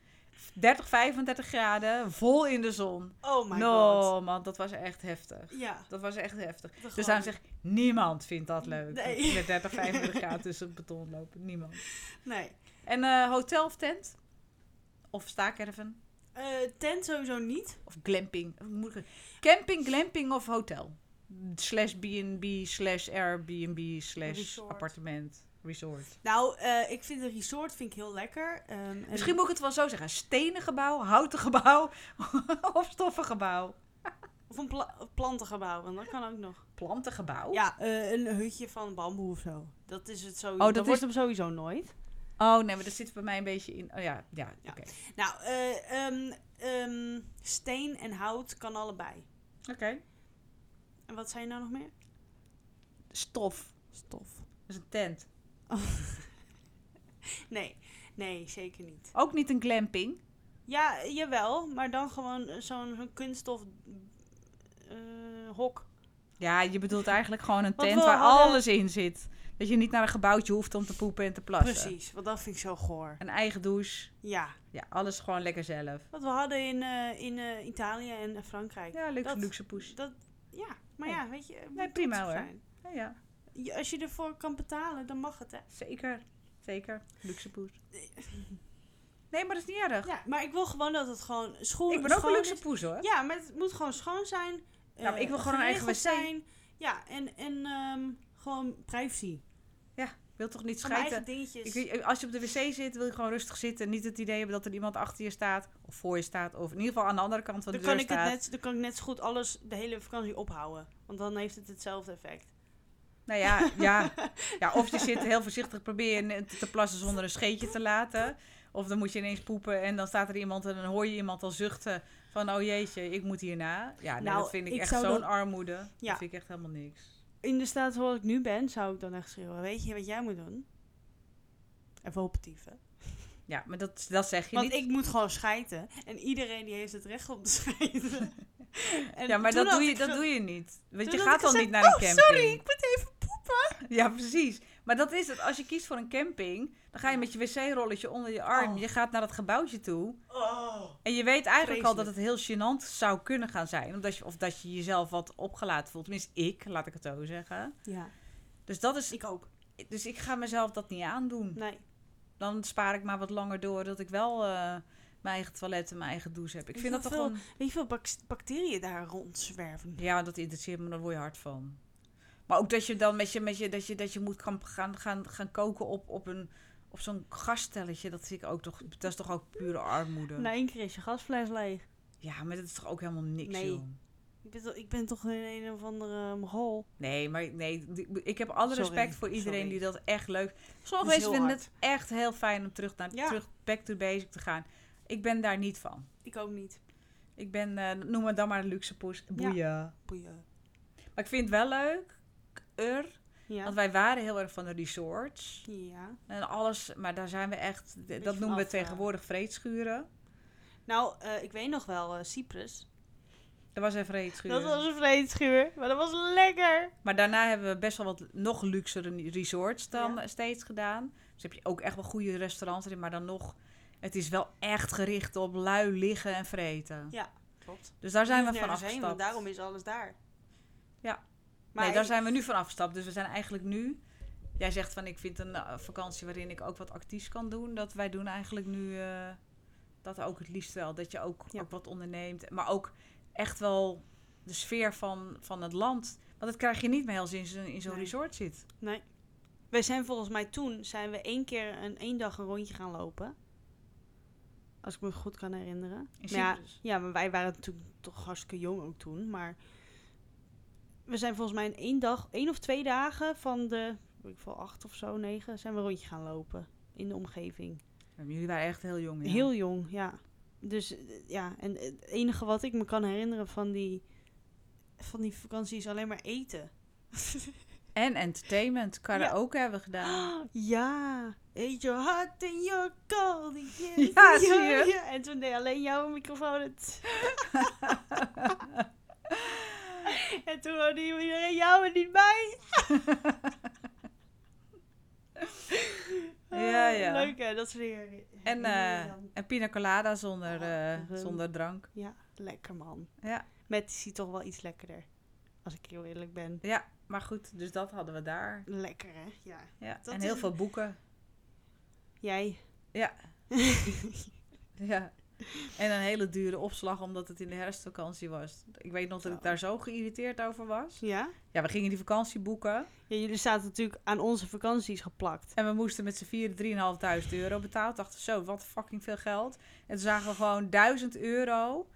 30, 35 graden, vol in de zon. Oh my no, god. man, dat was echt heftig. Ja. Dat was echt heftig. dat Dus gewoon- daarom zeg ik, niemand vindt dat leuk. Nee. Met 30, 35 graden tussen het beton lopen. Niemand. Nee. En eh, hotel of tent? Of staakerven? Eh, tent sowieso niet. Of glamping? Camping, glamping of hotel? Slash B&B, slash Airbnb, slash Resort. appartement, resort. Nou, eh, ik vind een resort vind ik heel lekker. Ehm, en- Misschien moet ik het wel zo zeggen. Stenen gebouw, houten gebouw of stoffen gebouw? Of een pla plantengebouw, want dat kan ook nog. Plantengebouw? Ja, eh, een hutje van bamboe of zo. Dat is het sowieso. Oh, dat dat wordt hem sowieso nooit. Oh nee, maar dat zit bij mij een beetje in. Oh ja, ja, Ja. oké. Nou, eh, ehm, ehm, steen en hout kan allebei. Oké. En wat zei je nou nog meer? Stof. Stof. Dat is een tent. Nee, nee, zeker niet. Ook niet een glamping. Ja, jawel, maar dan gewoon eh, zo'n kunststof eh, hok. Ja, je bedoelt eigenlijk gewoon een tent waar hadden- alles in zit. Dat je niet naar een gebouwtje hoeft om te poepen en te plassen. Precies, want dat vind ik zo goor. Een eigen douche. Ja, Ja, alles gewoon lekker zelf. wat we hadden in, eh, in eh, Italië en Frankrijk. Ja, luxe, Dat- luxe poes. Dat, ja, maar Ja. weet je. Nee, prima, hoor. zijn. Ja, ja, Als je ervoor kan betalen, dan mag het, hè. zeker. Zeker. Luxe poes. Nee, maar dat is niet erg. Ja, maar ik wil gewoon dat het gewoon schoon ik ben ook een luxe is. poes hoor. Ja, maar het moet gewoon schoon zijn. Ja, eh, ik wil gewoon een eigen wc. Zijn. Ja, en, en ehm, gewoon privacy. Wil toch niet schijten? Ik, weet- als je op de wc zit, wil je gewoon rustig zitten. Niet het idee hebben dat er iemand achter je staat. Of voor je staat. Of in ieder geval aan de andere kant van de dan, deur kan ik het net, dan kan ik net zo goed alles de hele vakantie ophouden. Want dan heeft het hetzelfde effect. Nou ja, ja, ja, of je zit heel voorzichtig proberen te, plassen zonder een scheetje te laten. Of dan moet je ineens poepen en dan staat er iemand en dan hoor je iemand al zuchten van oh jeetje, ik moet hierna. Ja, nee, Nou, dat vind ik, ik echt zo'n armoede. Ja. Dat vind ik echt helemaal niks. In de staat zoals ik nu ben, zou ik dan echt schreeuwen. Weet je wat jij moet doen? Even optief, hè? Ja, maar dat, dat zeg je Want niet. ik moet gewoon schijten. En iedereen die heeft het recht om te schijten. En ja, maar dat doe, je, dat doe je niet. Want je gaat al niet naar een "Oh, camping. sorry, ik moet even poepen. Ja, precies. Maar dat is het. Als je kiest voor een camping, dan ga je met je wc-rolletje onder je arm. Oh. Je gaat naar dat gebouwtje toe. Oh. En je weet eigenlijk al dat het heel gênant zou kunnen gaan zijn. Omdat je, of dat je jezelf wat opgelaten voelt. Tenminste, ik, laat ik het zo zeggen. Ja, Dus dat is. ik ook. Dus ik ga mezelf dat niet aandoen. Nee. Dan spaar ik maar wat langer door dat ik wel eh, mijn eigen toilet en mijn eigen douche heb. Ik Weet vind dat toch gewoon. Weet je bak- bacteriën daar rondzwerven? Ja, dat interesseert me, daar word je hard van. Maar ook dat je dan met je, met je, dat je, dat je moet gaan, gaan, gaan, gaan koken op, op, een, op zo'n gasstelletje. Dat zie ik ook toch. Dat is toch ook pure armoede. Na één keer is je gasfles leeg. Ja, maar dat is toch ook helemaal niks, Nee. joh. Ik ben, toch- ik ben toch een, een of andere mogol. Nee, maar nee, ik heb alle Sorry, respect voor iedereen sorry. die dat echt leuk. Sommige mensen vinden het echt heel fijn om terug naar Ja. terug back to basic te gaan. Ik ben daar niet van. Ik ook niet. Ik ben, eh, noem het dan maar een luxe poes. Boeien. Boeien. Maar ik vind het wel leuk, er, Ja. want wij waren heel erg van de resorts ja. en alles, maar daar zijn we echt, dat noemen we tegenwoordig vreedschuren. Nou, eh, ik weet nog wel, eh, Cyprus. Dat was een vreedschuur. Dat was een vreedschuur, maar dat was lekker. Maar daarna hebben we best wel wat nog luxere resorts dan Ja. steeds gedaan. Dus heb je ook echt wel goede restaurants erin, maar dan nog... Het is wel echt gericht op lui liggen en vreten. Ja, klopt. Dus daar zijn we van heen, afgestapt. daarom is alles daar. Ja. Maar nee, daar zijn we nu van afgestapt. Dus we zijn eigenlijk nu... Jij zegt van ik vind een eh, vakantie waarin ik ook wat actiefs kan doen. Dat wij doen eigenlijk nu eh, dat ook het liefst wel. Dat je ook, Ja. ook wat onderneemt. Maar ook echt wel de sfeer van, van het land. Want dat krijg je niet meer als je in zo'n in zo'n Nee. resort zit. Nee. Wij zijn volgens mij toen, zijn we één keer een één dag een rondje gaan lopen. Als ik me goed kan herinneren. Maar ja, ja, maar wij waren natuurlijk toch hartstikke jong ook toen. Maar we zijn volgens mij in één dag, één of twee dagen van de, weet ik veel, acht of zo, negen, zijn we een rondje gaan lopen in de omgeving. Maar jullie waren echt heel jong. Ja. Heel jong, ja. Dus eh, ja, en het enige wat ik me kan herinneren van die, van die vakantie is alleen maar eten. En entertainment. Karaoke hebben we gedaan. Ja, eat your heart and your cold. Ja, zie je? En toen deed alleen jouw microfoon het. en toen hoorde iedereen jou er niet bij. Ja, ja. Leuk hè, dat soort dingen. En, dan- en pina colada zonder, Oh, eh, zonder drank. ja, lekker man. Ja, Met is hij toch wel iets lekkerder. Als ik heel eerlijk ben. ja, maar goed. Dus dat hadden we daar. Lekker hè, ja. Ja. Dat En heel is- veel boeken. Jij. Ja. ja. En een hele dure opslag omdat het in de herfstvakantie was. Ik weet nog dat ik daar zo geïrriteerd over was. Ja? Ja, we gingen die vakantie boeken. Ja, jullie zaten natuurlijk aan onze vakanties geplakt. En we moesten met z'n vieren 3.500 euro betalen. Dachten zo, wat fucking veel geld. En toen zagen we gewoon 1000 euro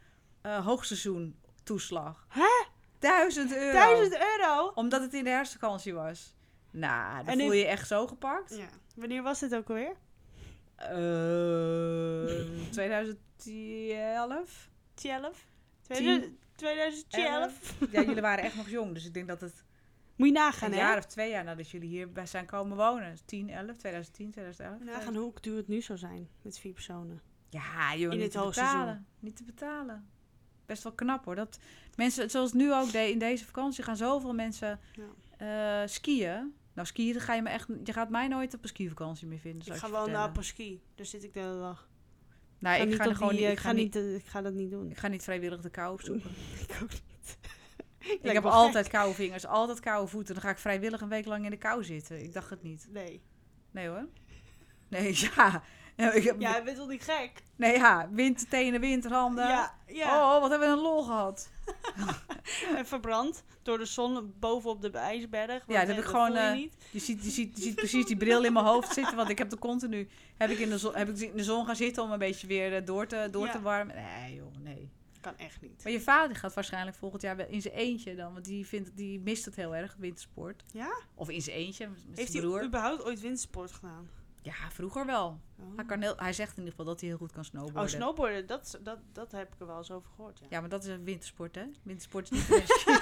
eh, hoogseizoen toeslag. Hè? 1000 euro. 1000 euro? Omdat het in de herfstvakantie was. Nou, dan En voel je je echt zo gepakt. Ja. Wanneer was dit ook alweer? Eh 2011? 12? Tien. 2012? Ja, jullie waren echt nog jong. Dus ik denk dat het Moet je nagaan, een hè? jaar of twee jaar nadat jullie hier bij zijn komen wonen. 10, 11, 2010, 2011. Nagaan hoe duur het nu zou zijn met vier personen. Ja, joh, In niet het te hoogseizoen. betalen. Niet te betalen. Best wel knap hoor. Dat mensen, zoals nu ook de, in deze vakantie, gaan zoveel mensen eh, skiën. Nou, skiën, dan ga je me echt. Je gaat mij nooit op een skivakantie meer vinden. Ik ga je wel naar vertellen. Paski. Daar zit ik de hele dag. Nou, ga ik ga er gewoon die, eh, Ik ga niet. eh, ik ga dat niet doen. Ik ga niet vrijwillig de kou opzoeken. Ik ook niet. Ik heb altijd koude vingers, altijd koude voeten. Dan ga ik vrijwillig een week lang in de kou zitten. Ik dacht het niet. Nee. Nee hoor. Nee, ja. Ja, Ja, bent toch niet gek? Nee, ja, wintertenen, winterhanden. Ja, ja. Oh, wat hebben we een lol gehad. En verbrand door de zon bovenop de ijsberg. Ja, dat heb ik gewoon, je eh. Je ziet, je, ziet, je ziet precies die bril in mijn hoofd zitten, want ik heb er continu heb ik in de zon, heb ik in de zon gaan zitten om een beetje weer eh, door te, door Ja. te warmen. Nee, joh, nee. Kan echt niet. Maar je vader gaat waarschijnlijk volgend jaar wel in zijn eentje dan, want die, vindt, die mist het heel erg, wintersport. Ja? Of in zijn eentje, met Heeft zijn hij broer. überhaupt ooit wintersport gedaan? Ja, vroeger wel. Oh, Hij, kan heel, hij zegt in ieder geval dat hij heel goed kan snowboarden. oh snowboarden, dat, dat, dat heb ik er wel eens over gehoord. Ja. Ja, maar dat is een wintersport, hè? Wintersport is niet mensen.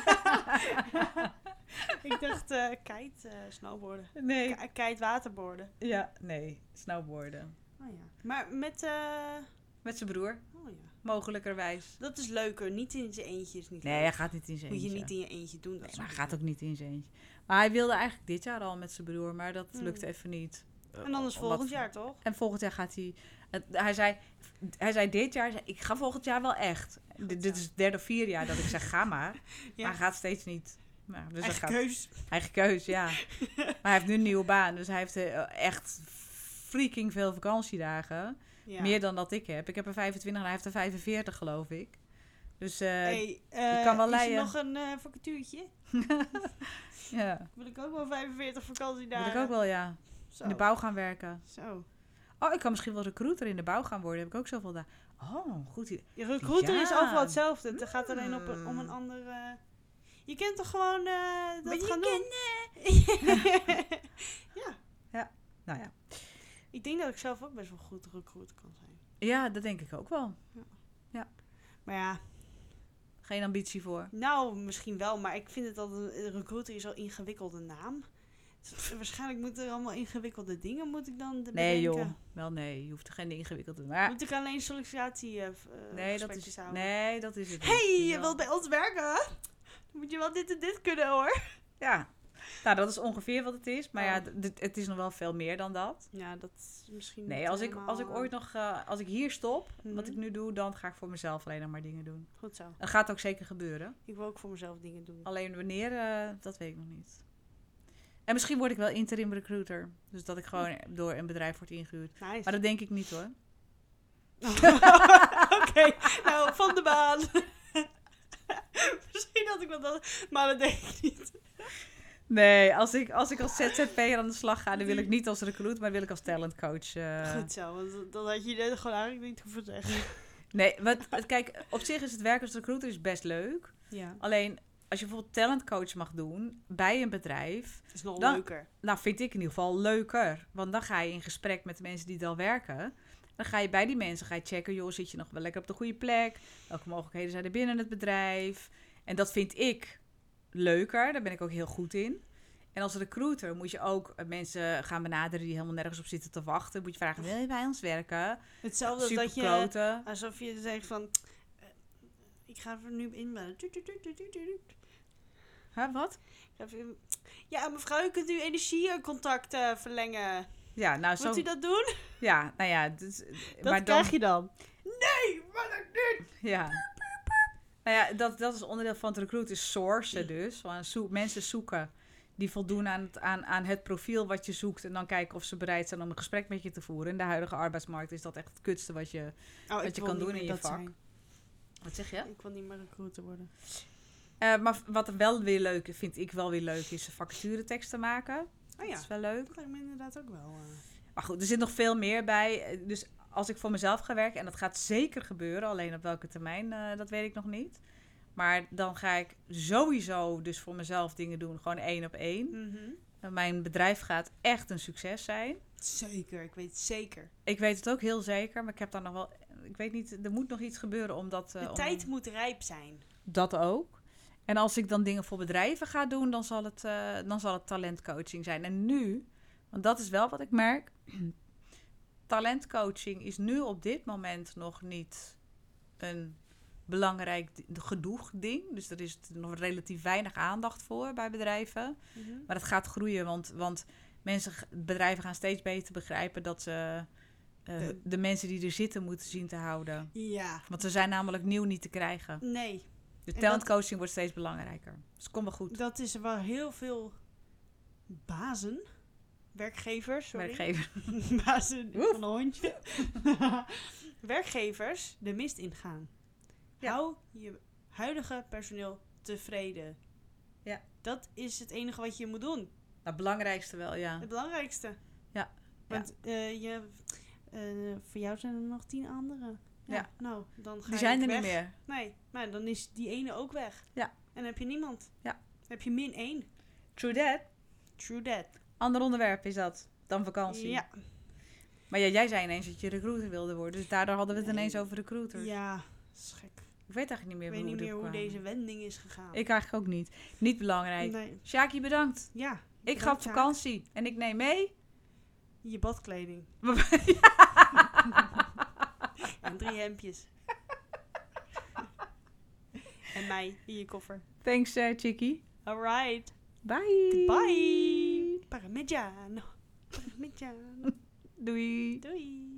ik dacht uh, kite eh, snowboarden. Nee. K- kite waterboarden. Ja, nee. Snowboarden. Oh ja. Maar met... eh, Met zijn broer, oh ja. mogelijkerwijs. Dat is leuker. Niet in zijn eentje is niet Nee, leuk. hij gaat niet in zijn Moet je eentje. niet in je eentje doen. Dat Nee, is maar hij gaat ook niet in zijn eentje. Maar hij wilde eigenlijk dit jaar al met zijn broer, maar dat Hmm. lukt even niet. Leuk. En anders volgend jaar, toch? En volgend jaar gaat hij... hij, zei, hij zei dit jaar, zei, ik ga volgend jaar wel echt. Dit, dit is het derde of vierde jaar dat ik zeg, ga maar. Maar hij gaat steeds niet. Nou, dus Eigen gaat, keus. Eigen keus, ja. maar hij heeft nu een nieuwe baan, dus hij heeft eh, echt freaking veel vakantiedagen. Ja. Meer dan dat ik heb. Ik heb er 25 en hij heeft er 45, geloof ik. Dus eh, hey, eh, kan wel is er nog een eh vacatuurtje? ja, Wil ik ook wel 45 dat vakantiedagen? wil ik ook wel, ja. Zo. In de bouw gaan werken. Zo. Oh, ik kan misschien wel recruiter in de bouw gaan worden. Heb ik ook zoveel daar. Oh, goed idee. Je recruiter is Ja. overal hetzelfde. Het gaat alleen op een, om een Mm. andere... Je kent toch gewoon eh, dat Maar je gaan doen? ja. Nou ja. Ik denk dat ik zelf ook best wel goed recruiter kan zijn. Ja, dat denk ik ook wel. Maar ja, Geen ambitie voor. nou misschien wel. Maar ik vind het dat een een recruiter is al ingewikkelde naam. Waarschijnlijk moeten er allemaal ingewikkelde dingen moet ik dan bedenken. Nee, joh. Wel nee, je hoeft er geen ingewikkelde. Maar Moet ik alleen sollicitatie eh, eh, nee, dat is, houden? nee, dat is het. hey, je wel- wilt bij ons werken? Dan moet je wel dit en dit kunnen hoor. Ja. Nou, dat is ongeveer wat het is. Maar Oh. ja, d- het is nog wel veel meer dan dat. Ja, dat is misschien Nee, als ik, als ik helemaal, ooit nog, eh, als ik hier stop, wat Mhm. ik nu doe, dan ga ik voor mezelf alleen nog maar dingen doen. eh, Goed zo. Dat gaat ook zeker gebeuren. Ik wil ook voor mezelf dingen doen. Alleen wanneer, eh, dat weet ik nog niet. En misschien word ik wel interim recruiter. Dus dat ik gewoon door een bedrijf word ingehuurd. Nice. Maar dat denk ik niet hoor. Oké, nou, van de baan. Misschien had ik wel dat, maar dat denk ik niet. Nee, als ik, als ik als ZZP'er aan de slag ga, dan wil ik niet als recruiter, maar wil ik als talentcoach. eh. Goed zo, want dan had je dit gewoon eigenlijk niet hoeven zeggen. Nee, wat- kijk, op zich is het werk als recruiter is best leuk. Ja, Alleen, als je bijvoorbeeld talentcoach mag doen bij een bedrijf, het is nog Dan- leuker. nou vind ik in ieder geval leuker. Want dan ga je in gesprek met de mensen die al werken. Dan ga je bij die mensen ga je checken, joh, zit je nog wel lekker op de goede plek? Welke mogelijkheden zijn er binnen het bedrijf? En dat vind ik leuker, daar ben ik ook heel goed in. En als recruiter moet je ook eh, mensen gaan benaderen die helemaal nergens op zitten te wachten. Moet je vragen, wil je bij ons werken? Hetzelfde als dat je, alsof je zegt van, ik ga er nu inbellen. Huh, wat? Ik Ja, mevrouw, u kunt uw energiecontact eh, verlengen. Ja, nou zo. Wilt u dat doen? Ja, nou ja. Dus, Dat maar dan, krijg je dan. Nee, maar dat niet. Ja. Nou ja, dat, dat is onderdeel van het recruit, is sourcen dus. Mensen zoeken die voldoen aan het, aan, aan het profiel wat je zoekt. En dan kijken of ze bereid zijn om een gesprek met je te voeren. In de huidige arbeidsmarkt is dat echt het kutste wat je... Oh, je ik wil kan doen in je vak. zijn. Wat zeg je? Ik wil niet meer recruiter worden. Eh, maar wat er wel weer leuk is, vind ik wel weer leuk, is vacatureteksten maken. Oh Dat ja, is wel leuk. dat lijkt me inderdaad ook wel. eh. Maar goed, er zit nog veel meer bij. Dus als ik voor mezelf ga werken, en dat gaat zeker gebeuren, alleen op welke termijn, eh, dat weet ik nog niet. Maar dan ga ik sowieso dus voor mezelf dingen doen, gewoon één op één. Mhm. En Mijn bedrijf gaat echt een succes zijn. Zeker, ik weet het zeker. Ik weet het ook heel zeker, maar ik heb daar nog wel. Ik weet niet, er moet nog iets gebeuren omdat. De eh, om- tijd moet rijp zijn. Dat ook. En als ik dan dingen voor bedrijven ga doen, dan zal het, eh, dan zal het talentcoaching zijn. En nu, want dat is wel wat ik merk. talentcoaching is nu op dit moment nog niet een belangrijk genoeg ding. Dus er is nog relatief weinig aandacht voor bij bedrijven. Maar het gaat groeien, want, want mensen, bedrijven gaan steeds beter begrijpen dat ze eh, De- de mensen die er zitten moeten zien te houden. Ja, Want ze zijn namelijk nieuw niet te krijgen. nee. De En talentcoaching wordt steeds belangrijker. Dus komt wel goed. Dat is wel heel veel bazen werkgevers, sorry. werkgever. bazen van een hondje. werkgevers de mist ingaan. Ja. Hou je huidige personeel tevreden. Ja. Dat is het enige wat je moet doen. Het belangrijkste wel, ja. Het belangrijkste. Ja. Want eh, je, eh, voor jou zijn er nog tien anderen. Ja. Ja. Nou, dan ga Die zijn er weg. niet meer. Nee, maar dan is die ene ook weg. Ja. En dan heb je niemand. Ja. Dan heb je min één. True that. True that. Ander onderwerp is dat dan vakantie. Ja. Maar ja, jij zei ineens dat je recruiter wilde worden. Dus daardoor hadden we het Nee. ineens over recruiters. Ja, gek. Ik weet eigenlijk niet meer Ik weet hoe niet meer hoe kwamen. deze wending is gegaan. Ik eigenlijk ook niet. Niet belangrijk. Nee. Shaki, bedankt. Ja. Ik bedankt, ga op vakantie en ik neem mee. Je badkleding. En drie hemdjes. en mij in je koffer. Thanks, eh Chickie. Alright. Bye. Bye. Parmigiano. Parmigiano. Doei. Doei.